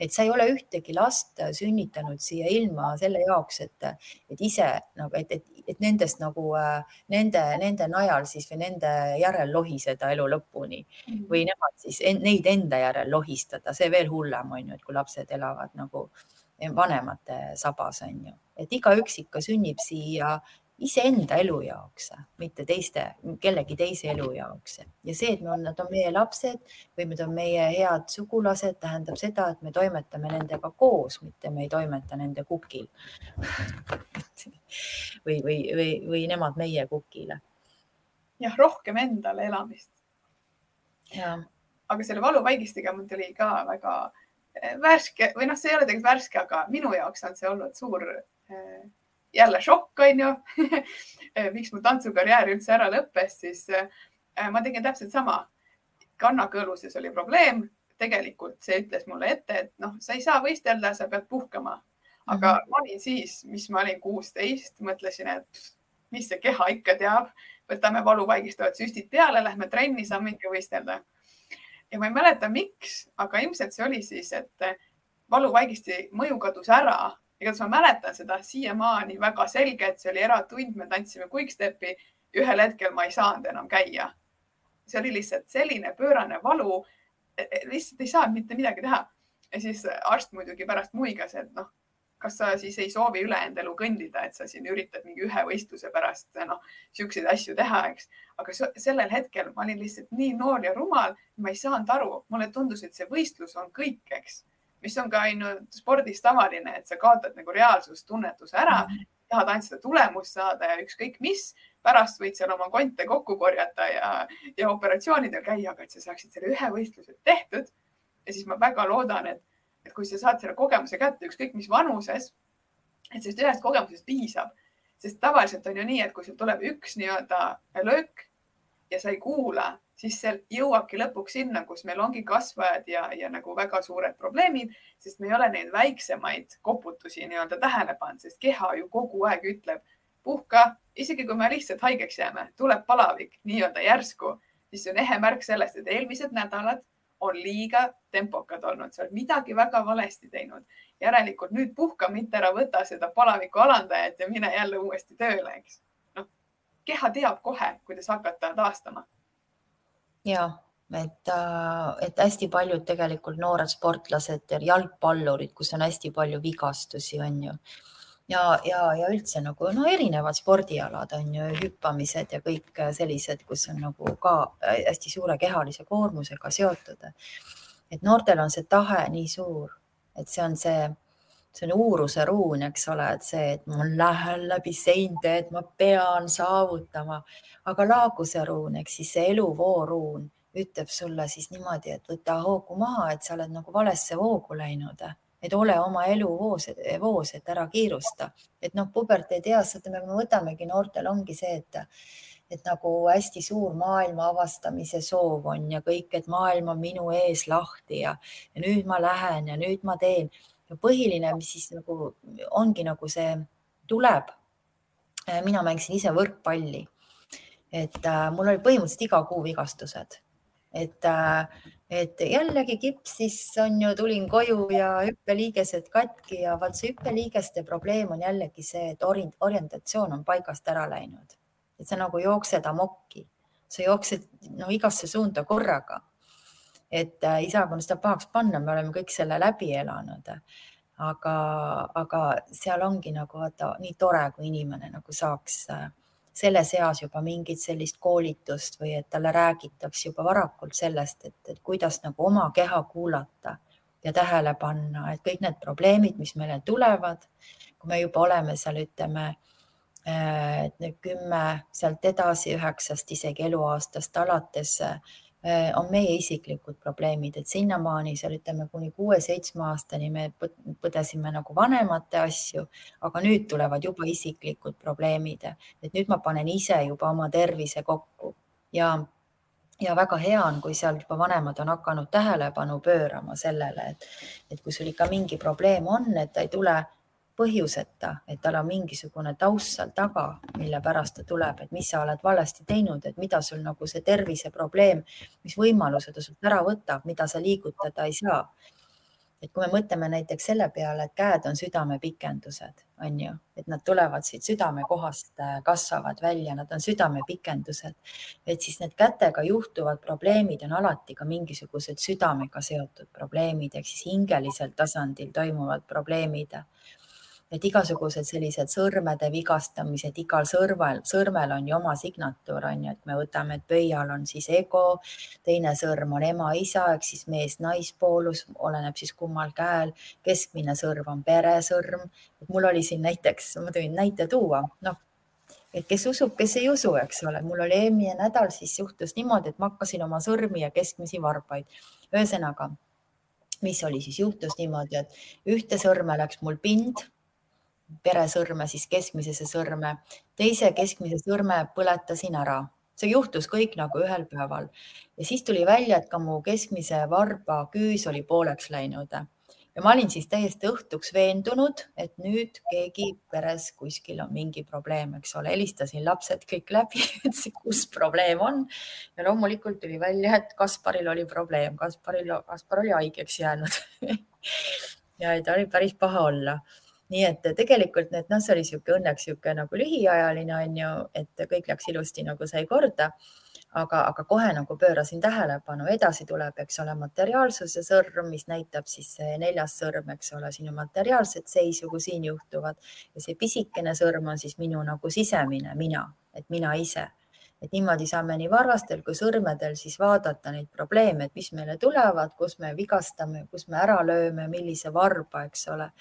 et sa ei ole ühtegi last sünnitanud siia ilma selle jaoks, et, et ise nagu, et, et, et nendest nagu nende, nende najal siis või nende järel lohiseda elu lõpuni mhm. või nemad siis neid enda järel lohistada, see veel hullem on ju, et kui lapsed elavad nagu vanemate sabas on ju, et igaüks ikka sünnib siia iseenda elu jaoks, mitte teiste, kellegi teise elu jaoks. ja see, et me on, nad on meie lapsed või nad on meie head sugulased, tähendab seda, et me toimetame nendega koos, mitte me ei toimeta nende kukil või, või, või, või nemad meie kukile. jah, rohkem endale elamist. aga selle valuvaigistiga mul tuli ka väga eh, värske või noh, see ei ole tegelikult värske, aga minu jaoks on see olnud suur eh, jälle šokk, onju miks mu tantsukarjäär üldse ära lõppes, siis äh, ma tegin täpselt sama. kannakõõluses oli probleem, tegelikult see ütles mulle ette, et noh, sa ei saa võistelda, sa pead puhkama. aga mm -hmm. ma olin siis, mis ma olin kuusteist, mõtlesin, et mis see keha ikka teab, võtame valuvaigistavad süstid peale, lähme trenni, saamegi võistelda. ja ma ei mäleta, miks, aga ilmselt see oli siis, et valuvaigisti mõju kadus ära igatahes ma mäletan seda siiamaani väga selgelt, see oli eratund, me tantsime quick-step'i. ühel hetkel ma ei saanud enam käia. see oli lihtsalt selline pöörane valu, e, e, lihtsalt ei saanud mitte midagi teha. ja siis arst muidugi pärast muigas, et noh, kas sa siis ei soovi ülejäänud elu kõndida, et sa siin üritad mingi ühe võistluse pärast noh, siukseid asju teha, eks. aga sellel hetkel ma olin lihtsalt nii noor ja rumal, ma ei saanud aru, mulle tundus, et see võistlus on kõik, eks mis on ka ainult spordis tavaline, et sa kaotad nagu reaalsustunnetuse ära mm, -hmm. tahad ainult seda tulemust saada ja ükskõik mis, pärast võid seal oma konte kokku korjata ja, ja operatsioonidel käia, aga et sa saaksid selle ühe võistluse tehtud. ja siis ma väga loodan, et, et kui sa saad selle kogemuse kätte, ükskõik mis vanuses, et sellest ühest kogemusest piisab, sest tavaliselt on ju nii, et kui sul tuleb üks nii-öelda löök ja sa ei kuula siis see jõuabki lõpuks sinna, kus meil ongi kasvajad ja, ja nagu väga suured probleemid, sest me ei ole neid väiksemaid koputusi nii-öelda tähele pannud, sest keha ju kogu aeg ütleb, puhka, isegi kui me lihtsalt haigeks jääme, tuleb palavik nii-öelda järsku, siis see on ehe märk sellest, et eelmised nädalad on liiga tempokad olnud, sa oled midagi väga valesti teinud. järelikult nüüd puhka, mitte ära võta seda palaviku alandajat ja mine jälle uuesti tööle, eks. noh, keha teab kohe, kuidas hakata taastama ja et, äh, et hästi paljud tegelikult noored sportlased ja jalgpallurid, kus on hästi palju vigastusi, on ju. ja, ja, ja üldse nagu no erinevad spordialad on ju, hüppamised ja kõik sellised, kus on nagu ka hästi suure kehalise koormusega seotud. et noortel on see tahe nii suur, et see on see, see on uuruse ruun, eks ole, et see, et ma lähen läbi seinte, et ma pean saavutama. Aga laaguse ruun ehk siis see eluvoo ruun ütleb sulle siis niimoodi, et võta hoogu maha, et sa oled nagu valesse voogu läinud, et ole oma elu voos, voos, et ära kiirusta, et noh, puberteedieas, ütleme, me võtamegi noortel ongi see, et et nagu hästi suur maailma avastamise soov on ja kõik, et maailm on minu ees lahti ja, ja nüüd ma lähen ja nüüd ma teen ja põhiline, mis siis nagu ongi nagu see tuleb. mina mängisin ise võrkpalli et äh, mul oli põhimõtteliselt iga kuu vigastused et, et jällegi kips, siis on ju, tulin koju ja hüppeliigesed katki ja vaat see hüppeliigeste probleem on jällegi see, et orientatsioon on paigast ära läinud, et sa nagu jooksed amokki, sa jooksed no igasse suunda korraga. Et äh, kuna seda pahaks panna, me oleme kõik selle läbi elanud. Aga, aga seal ongi nagu vaata nii tore, kui inimene nagu saaks äh, selles eas juba mingit sellist koolitust või et talle räägitakse juba varakult sellest, et, kuidas nagu oma keha kuulata ja tähele panna, et kõik need probleemid, mis meile tulevad, kui me juba oleme seal, ütleme äh, kümme sealt edasi, üheksast isegi eluaastast alates on meie isiklikud probleemid, et sinnamaani seal ütleme kuni kuue-seitsme aastani me põdesime nagu vanemate asju, aga nüüd tulevad juba isiklikud probleemid, et nüüd ma panen ise juba oma tervise kokku. Ja ja väga hea on, kui seal juba vanemad on hakanud tähelepanu pöörama sellele, et, et kui sul ikka mingi probleem on, et ta ei tule põhjuseta, et tal on mingisugune taust seal taga, mille pärast ta tuleb, et mis sa oled valesti teinud, et mida sul nagu see terviseprobleem, mis võimaluse ta sult ära võtab, mida sa liigutada ei saa. et kui me mõtleme näiteks selle peale, et käed on südamepikendused, on ju, et nad tulevad siit südamekohast, äh, kasvavad välja, nad on südamepikendused, et siis need kätega juhtuvad probleemid on alati ka mingisugused südamega seotud probleemid ehk siis hingelisel tasandil toimuvad probleemid et igasugused sellised sõrmede vigastamised, igal sõrmel, sõrmel on ju oma signatuur, on ju, et me võtame, et pöial on siis ego, teine sõrm on ema-isa ehk siis mees-naispoolus, oleneb siis kummal käel, keskmine sõrm on peresõrm. mul oli siin näiteks, ma võin näite tuua, noh, et kes usub, kes ei usu, eks ole, mul oli eelmine nädal, siis juhtus niimoodi, et ma hakkasin oma sõrmi ja keskmisi varbaid. ühesõnaga, mis oli siis, juhtus niimoodi, et ühte sõrme läks mul pind peresõrme, siis keskmise sõrme, teise keskmise sõrme põletasin ära. see juhtus kõik nagu ühel päeval. Ja siis tuli välja, et ka mu keskmise varba küüs oli pooleks läinud. Ja ma olin siis täiesti õhtuks veendunud, et nüüd keegi peres kuskil on mingi probleem, eks ole, helistasin lapsed kõik läbi, et kus probleem on. Ja loomulikult tuli välja, et Kasparil oli probleem, Kasparil, Kaspar oli haigeks jäänud. Ja ta oli päris paha olla nii et tegelikult need, noh, see oli niisugune õnneks niisugune nagu lühiajaline on ju, et kõik läks ilusti nagu sai korda. aga, aga kohe nagu pöörasin tähelepanu, edasi tuleb, eks ole, materiaalsuse sõrm, mis näitab siis neljas sõrm, eks ole, sinu materiaalset seisu, kui siin juhtuvad. Ja see pisikene sõrm on siis minu nagu sisemine mina, et mina ise. Et niimoodi saame nii varvastel kui sõrmedel siis vaadata neid probleeme, et mis meile tulevad, kus me vigastame, kus me ära lööme, millise varba, eks ole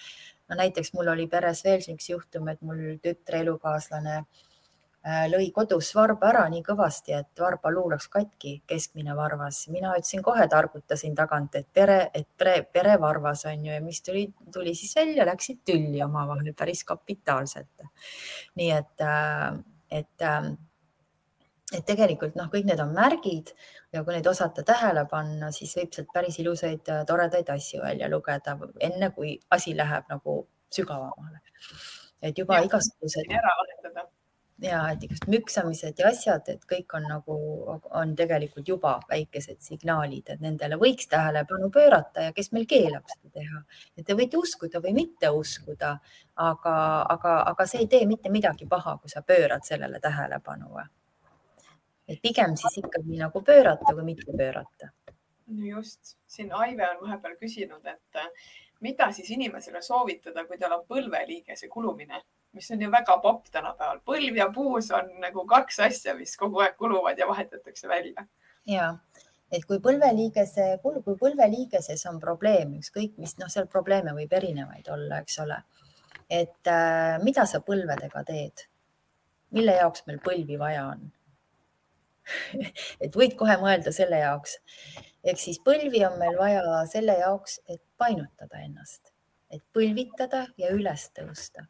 no näiteks mul oli peres veel üks juhtum, et mul tütre elukaaslane äh, lõi kodus varba ära nii kõvasti, et varbaluu läks katki, keskmine varvas. mina ütlesin kohe, targutasin tagant, et pere, et pere, perevarvas on ju ja mis tuli, tuli siis välja, läksid tülli omavahel päris kapitaalselt. nii et, äh, et, äh, et tegelikult noh, kõik need on märgid ja kui neid osata tähele panna, siis võib sealt päris ilusaid, toredaid asju välja lugeda, enne kui asi läheb nagu sügavamale. et juba ja, igasugused. ära vahetada. ja et igasugused müksamised ja asjad, et kõik on nagu, on tegelikult juba väikesed signaalid, et nendele võiks tähelepanu pöörata ja kes meil keelab seda teha. et te võite uskuda või mitte uskuda, aga, aga, aga see ei tee mitte midagi paha, kui sa pöörad sellele tähelepanu et pigem siis ikkagi nagu pöörata, kui mitte pöörata. no just, siin Aive on vahepeal küsinud, et äh, mida siis inimesele soovitada, kui tal on põlveliigese kulumine, mis on ju väga popp tänapäeval. põlv ja puus on nagu kaks asja, mis kogu aeg kuluvad ja vahetatakse välja. ja, et kui põlveliigese, kui põlveliigeses on probleem, ükskõik mis, noh, seal probleeme võib erinevaid olla, eks ole. et äh, mida sa põlvedega teed? mille jaoks meil põlvi vaja on? et võid kohe mõelda selle jaoks. ehk siis põlvi on meil vaja selle jaoks, et painutada ennast, et põlvitada ja üles tõusta.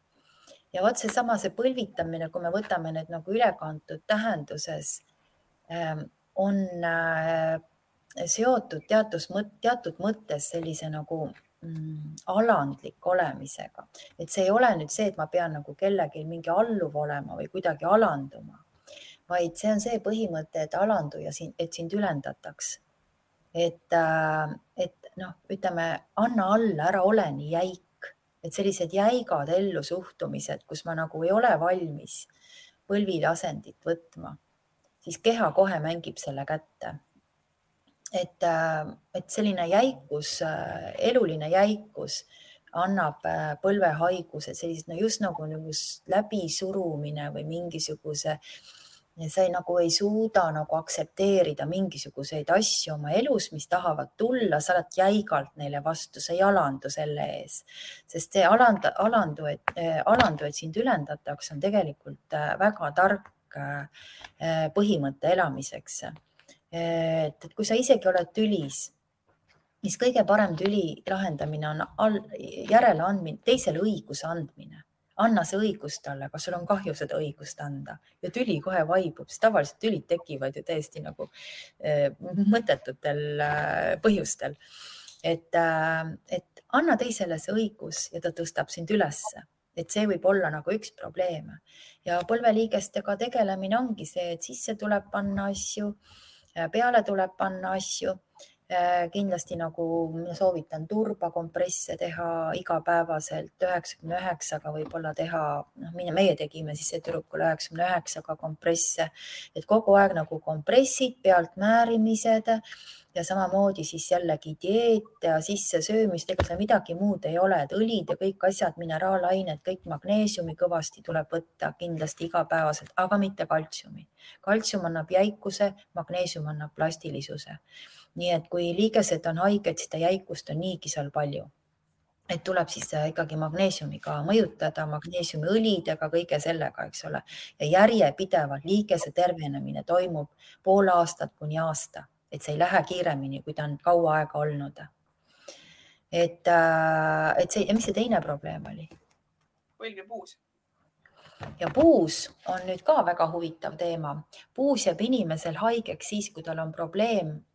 ja vot seesama, see põlvitamine, kui me võtame need nagu ülekantud tähenduses, ähm, on äh, seotud teatud, teatud mõttes sellise nagu mm, alandlik olemisega, et see ei ole nüüd see, et ma pean nagu kellelgi mingi alluv olema või kuidagi alanduma vaid see on see põhimõte, et alandu ja sind, et sind ülendataks. Et, äh, et noh, ütleme, anna alla, ära ole nii jäik, et sellised jäigad ellusuhtumised, kus ma nagu ei ole valmis põlvili asendit võtma, siis keha kohe mängib selle kätte. Et, äh, et selline jäikus, äh, eluline jäikus annab äh, põlvehaigused, sellised no just nagu, nagu läbisurumine või mingisuguse, sa ei, nagu ei suuda nagu aktsepteerida mingisuguseid asju oma elus, mis tahavad tulla, sa oled jäigalt neile vastu, sa ei alandu selle ees, sest see aland, alandu, et alandu, et sind ülendatakse, on tegelikult väga tark põhimõte elamiseks et, kui sa isegi oled tülis, siis kõige parem tüli lahendamine on järeleandmine, teisele õiguse andmine. Anna see õigus talle, kas sul on kahju seda õigust anda ja tüli kohe vaibub, sest tavaliselt tülid tekivad ju täiesti nagu äh, mõttetutel äh, põhjustel. et äh,, et anna teisele see õigus ja ta tõstab sind ülesse et see võib olla nagu üks probleem ja põlveliigestega tegelemine ongi see, et sisse tuleb panna asju peale tuleb panna asju. Äh, kindlasti nagu mina soovitan turbakompresse teha igapäevaselt üheksakümne üheksaga, võib-olla teha, noh, meie tegime siis tüdrukule üheksakümne üheksaga kompresse, et kogu aeg nagu kompressid, pealtmäärimised ja samamoodi siis jällegi dieet ja sissesöömist, ega seal midagi muud ei ole, et õlid ja kõik asjad, mineraalained, kõik magneesiumi kõvasti tuleb võtta kindlasti igapäevaselt, aga mitte kaltsiumi. kaltsium annab jäikuse, magneesium annab plastilisuse. Nii et kui liigesed on haiged, siis ta jäikust on niigi seal palju et tuleb siis ikkagi magneesiumiga mõjutada, magneesiumiõlidega, kõige sellega, eks ole. ja järjepidevalt liigese tervenemine toimub pool aastat kuni aasta et see ei lähe kiiremini, kui ta on kaua aega olnud. et, äh, et see ja mis see teine probleem oli? põlv ja puus. ja puus on nüüd ka väga huvitav teema. puus jääb inimesel haigeks siis, kui tal on probleem äh, äh,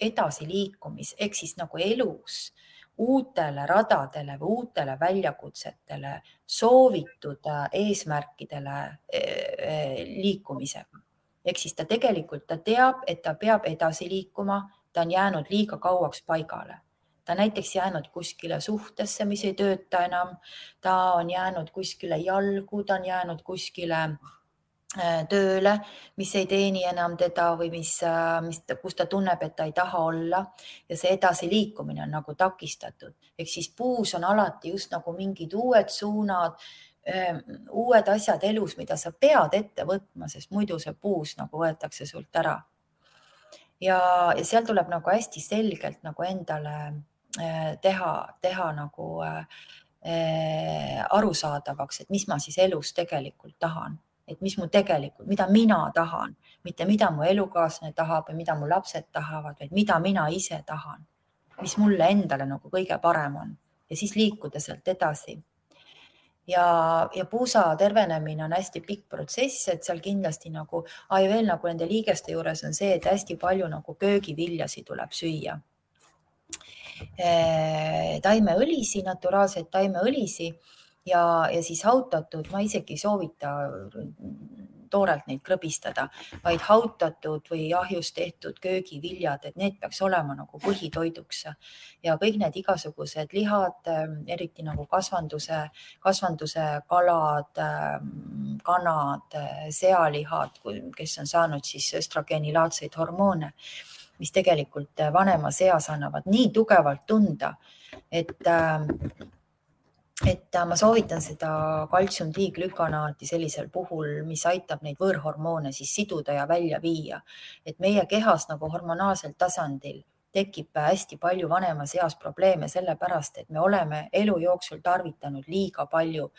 edasiliikumis ehk siis nagu elus uutele radadele või uutele väljakutsetele, soovitud äh, eesmärkidele äh, liikumisega ehk siis ta tegelikult, ta teab, et ta peab edasi liikuma, ta on jäänud liiga kauaks paigale. ta näiteks jäänud kuskile suhtesse, mis ei tööta enam, ta on jäänud kuskile jalgu, ta on jäänud kuskile äh, tööle, mis ei teeni enam teda või mis, äh, mis, kus ta tunneb, et ta ei taha olla ja see edasiliikumine on nagu takistatud. ehk siis puus on alati just nagu mingid uued suunad Ehm, uued asjad elus, mida sa pead ette võtma, sest muidu see puus nagu võetakse sult ära. ja, ja seal tuleb nagu hästi selgelt nagu endale eh, teha, teha nagu äh, arusaadavaks, et mis ma siis elus tegelikult tahan, et mis mu tegelikult, mida mina tahan, mitte mida mu elukaaslane tahab või mida mu lapsed tahavad, vaid mida mina ise tahan, mis mulle endale nagu kõige parem on. Ja siis liikuda sealt edasi. Ja, ja puusa tervenemine on hästi pikk protsess, et seal kindlasti nagu, ja veel nagu nende liigeste juures on see, et hästi palju nagu köögiviljasid tuleb süüa. taimeõlisi, naturaalseid taimeõlisi ja, ja siis hautatud, ma isegi ei soovita toorelt neid krõbistada, vaid hautatud või ahjus tehtud köögiviljad, et need peaks olema nagu põhitoiduks ja kõik need igasugused lihad, eriti nagu kasvanduse, kasvanduse kalad, kanad, sealihad, kes on saanud siis östrogeenilaadseid hormoone, mis tegelikult vanemas eas annavad nii tugevalt tunda, et et äh, ma soovitan seda kaltsiumtiiglükanaati sellisel puhul, mis aitab neid võõrhormoone siis siduda ja välja viia. et meie kehas nagu hormonaalsel tasandil tekib hästi palju vanemas eas probleeme sellepärast, et me oleme elu jooksul tarvitanud liiga palju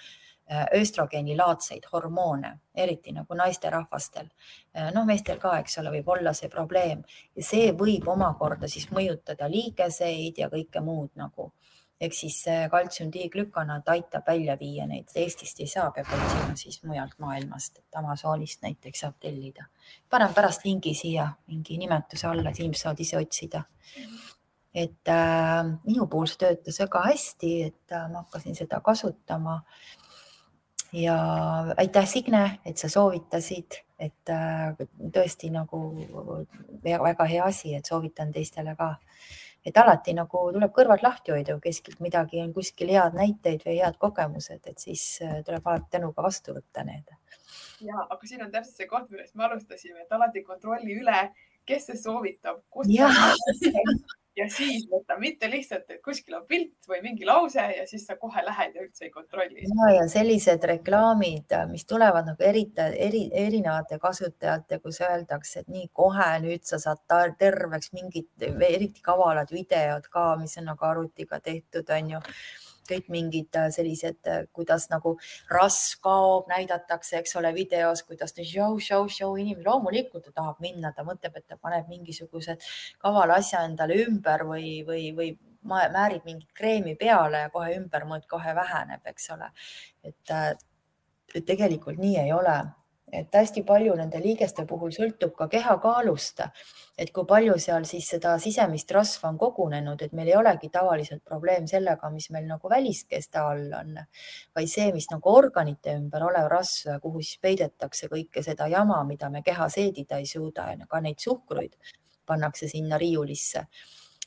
äh, östrogeenilaadseid hormoone, eriti nagu naisterahvastel. Äh, noh, meestel ka, eks ole, võib olla see probleem ja see võib omakorda siis mõjutada liigeseid ja kõike muud nagu ehk siis kaltsiumdiiglükanaat aitab välja viia neid, Eestist ei saa, peab otsima siis mujalt maailmast, et Amazonist näiteks saab tellida. panen pärast lingi siia mingi nimetuse alla, et inimesed saavad ise otsida. et äh, minu puhul see töötas väga hästi, et äh, ma hakkasin seda kasutama ja aitäh, Signe, et sa soovitasid, et äh, tõesti nagu väga hea asi, et soovitan teistele ka. Et alati nagu tuleb kõrvad lahti hoida, kui keskilt midagi on kuskil head näiteid või head kogemused, et siis äh, tuleb alati tänuga vastu võtta need. ja, aga siin on täpselt see koht, millest me alustasime, et alati kontrolli üle, kes see soovitab, kust ja siis võta, mitte lihtsalt, et kuskil on pilt või mingi lause ja siis sa kohe lähed ja üldse ei kontrolli. ja, ja sellised reklaamid, mis tulevad nagu erita, eri, erinevate kasutajate, kus öeldakse, et nii kohe nüüd sa saad terveks mingid eriti kavalad videod ka, mis on nagu arvutiga tehtud, on ju kõik mingid äh, sellised, äh, kuidas nagu rasv kaob, näidatakse, eks ole, videos, kuidas ta show, show, show inimene, loomulikult ta tahab minna, ta mõtleb, et ta paneb mingisugused kavala asja endale ümber või, või, või määrib mingit kreemi peale ja kohe ümbermõõt kohe väheneb, eks ole. et, äh, tegelikult nii ei ole et hästi palju nende liigeste puhul sõltub ka kehakaalust, et kui palju seal siis seda sisemist rasva on kogunenud, et meil ei olegi tavaliselt probleem sellega, mis meil nagu väliskeste all on, vaid see, mis nagu organite ümber olev rasv, kuhu siis peidetakse kõike seda jama, mida me kehas seedida ei suuda ja ka neid suhkruid pannakse sinna riiulisse.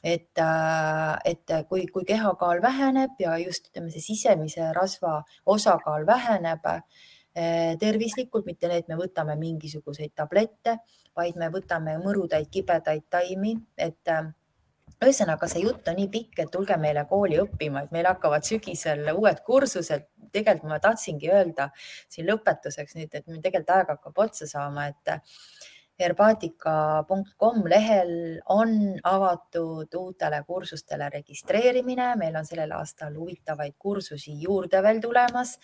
Et, äh, et kui, kui kehakaal väheneb ja just ütleme, see sisemise rasva osakaal väheneb tervislikult, mitte need, me võtame mingisuguseid tablette, vaid me võtame mõrudaid kibedaid taimi, et eh, ühesõnaga, see jutt on nii pikk, et tulge meile kooli õppima, et meil hakkavad sügisel uued kursused. tegelikult ma tahtsingi öelda siin lõpetuseks nüüd, et meil tegelikult aeg hakkab otsa saama, et herbaatika.com lehel on avatud uutele kursustele registreerimine, meil on sellel aastal huvitavaid kursusi juurde veel tulemas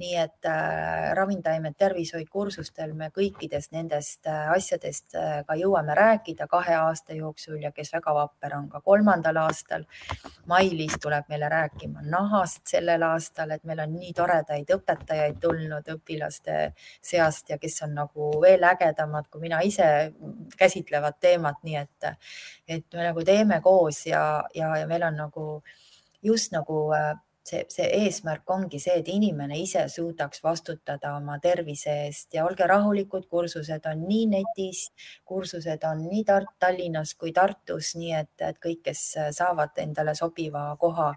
nii et äh, ravimtaimed tervishoid kursustel me kõikidest nendest äh, asjadest äh, ka jõuame rääkida kahe aasta jooksul ja kes väga vapper on ka kolmandal aastal. Mailis tuleb meile rääkima nahast sellel aastal, et meil on nii toredaid õpetajaid tulnud õpilaste seast ja kes on nagu veel ägedamad kui mina ise käsitlevad teemat, nii et, et me nagu teeme koos ja, ja, ja meil on nagu just nagu see, see eesmärk ongi see, et inimene ise suudaks vastutada oma tervise eest. Ja olge rahulikud, kursused on nii netis, kursused on nii Tart-, Tallinnas kui Tartus, nii et, et kõik, kes saavad endale sobiva koha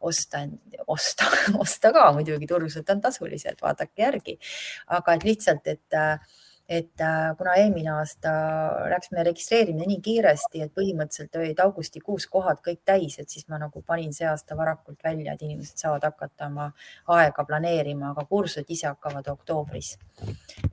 osta, osta, osta ka muidugi, kursused on tasulised, vaadake järgi, aga et lihtsalt, et et äh, kuna eelmine aasta läks meie registreerimine nii kiiresti, et põhimõtteliselt olid augustikuus kohad kõik täis, et siis ma nagu panin see aasta varakult välja, et inimesed saavad hakata oma aega planeerima, aga kursused ise hakkavad oktoobris.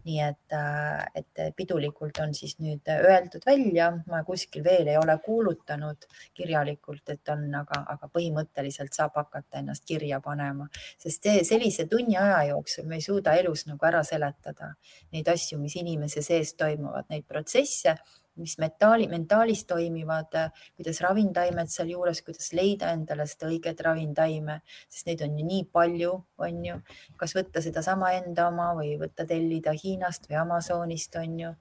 nii et, äh, et pidulikult on siis nüüd öeldud välja, ma kuskil veel ei ole kuulutanud kirjalikult, et on, aga, aga põhimõtteliselt saab hakata ennast kirja panema, sest sellise tunni aja jooksul me ei suuda elus nagu ära seletada neid asju, mis inimese sees toimuvad, neid protsesse, mis metaali, mentaalis toimivad, kuidas ravintaimed sealjuures, kuidas leida endale seda õiget ravintaime, sest neid on ju nii palju, on ju, kas võtta sedasama enda oma või võtta tellida Hiinast või Amazonist, on ju,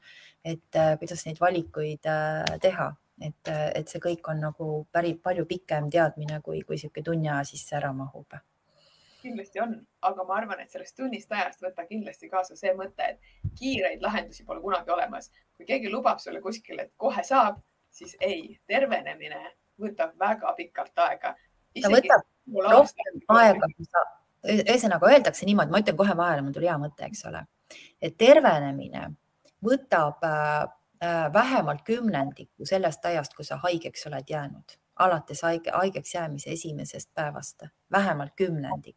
et äh, kuidas neid valikuid äh, teha, et, äh, et see kõik on nagu päris palju pikem teadmine, kui, kui niisugune tunni aja sisse ära mahub kindlasti on, aga ma arvan, et sellest tunnist ajast võta kindlasti kaasa see mõte, et kiireid lahendusi pole kunagi olemas. kui keegi lubab sulle kuskil, et kohe saab, siis ei, tervenemine võtab väga pikalt aega. ta võtab rohkem aega, kui sa, ühesõnaga öeldakse niimoodi, ma ütlen kohe vahele, mul tuli hea mõte, eks ole, et tervenemine võtab äh, äh vähemalt kümnendiku sellest ajast, kui sa haigeks oled jäänud, alates haige, haigeks jäämise esimesest päevast, vähemalt kümnendik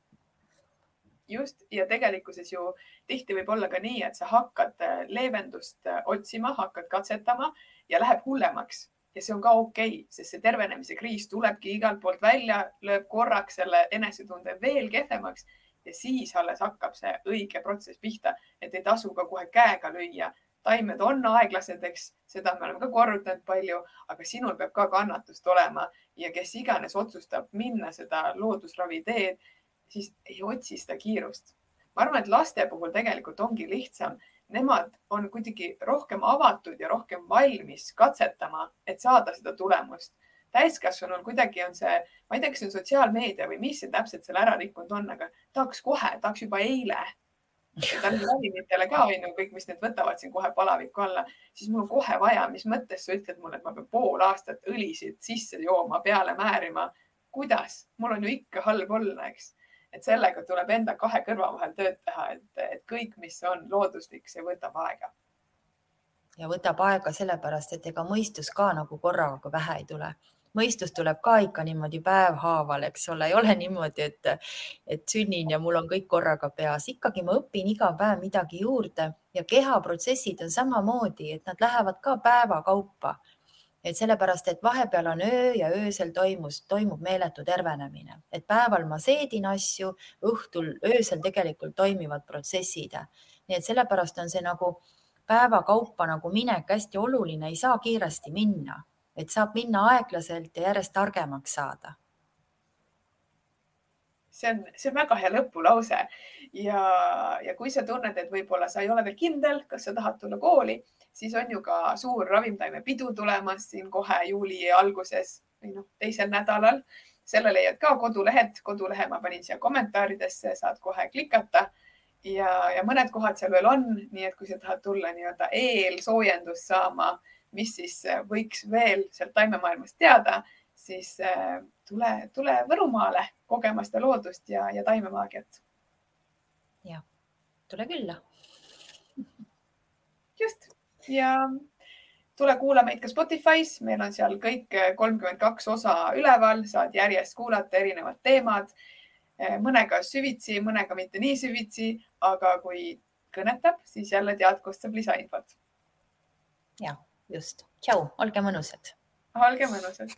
just ja tegelikkuses ju tihti võib olla ka nii, et sa hakkad äh, leevendust äh, otsima, hakkad katsetama ja läheb hullemaks ja see on ka okei okay,, sest see tervenemise kriis tulebki igalt poolt välja, lööb korraks selle enesetunde veel kehvemaks ja siis alles hakkab see õige protsess pihta, et ei tasu ka kohe käega lüüa. taimed on aeglased, eks, seda me oleme ka korrutanud palju, aga sinul peab ka kannatust olema ja kes iganes otsustab minna seda loodusravi teed siis ei otsi seda kiirust. ma arvan, et laste puhul tegelikult ongi lihtsam, nemad on kuidagi rohkem avatud ja rohkem valmis katsetama, et saada seda tulemust. täiskasvanul kuidagi on see, ma ei tea, kas see on sotsiaalmeedia või mis see täpselt selle ära rikkunud on, aga tahaks kohe, tahaks juba eile ravimitele ka on ju kõik, mis need võtavad siin kohe palaviku alla, siis mul on kohe vaja, mis mõttes sa ütled mulle, et ma pean pool aastat õlisid sisse jooma, peale määrima. kuidas, mul on ju ikka halb olla, eks. Et sellega tuleb enda kahe kõrva vahel tööd teha, et, et kõik, mis on looduslik, see võtab aega. Ja võtab aega sellepärast, et ega mõistus ka nagu korraga pähe ei tule. Mõistus tuleb ka ikka niimoodi päevhaaval, eks ole, ei ole niimoodi, et, et sünnin ja mul on kõik korraga peas, ikkagi ma õpin iga päev midagi juurde ja kehaprotsessid on samamoodi, et nad lähevad ka päeva kaupa. Et sellepärast, et vahepeal on öö ja öösel toimus, toimub meeletu tervenemine, et päeval ma seedin asju, õhtul, öösel tegelikult toimivad protsessid. nii et sellepärast on see nagu päeva kaupa nagu minek hästi oluline, ei saa kiiresti minna et saab minna aeglaselt ja järjest targemaks saada. see on, see on väga hea lõpulause ja, ja kui sa tunned, et võib-olla sa ei ole veel kindel, kas sa tahad tulla kooli, siis on ju ka suur ravimtaimepidu tulemas siin kohe juuli alguses või noh, teisel nädalal. selle leiad ka kodulehelt, kodulehe ma panin siia kommentaaridesse, saad kohe klikata ja, ja mõned kohad seal veel on, nii et kui sa tahad tulla nii-öelda eelsoojendust saama mis siis äh, võiks veel sealt taimemaailmast teada, siis äh, tule, tule Võrumaale kogema seda loodust ja, ja taimemaagiat. Tule külla. just ja tule kuula meid ka Spotify's, meil on seal kõik kolmkümmend kaks osa üleval, saad järjest kuulata erinevad teemad. Äh, mõnega süvitsi, mõnega mitte nii süvitsi, aga kui kõnetab, siis jälle tead, kust saab lisainfot. ja just. tšau, olge mõnusad. olge mõnusad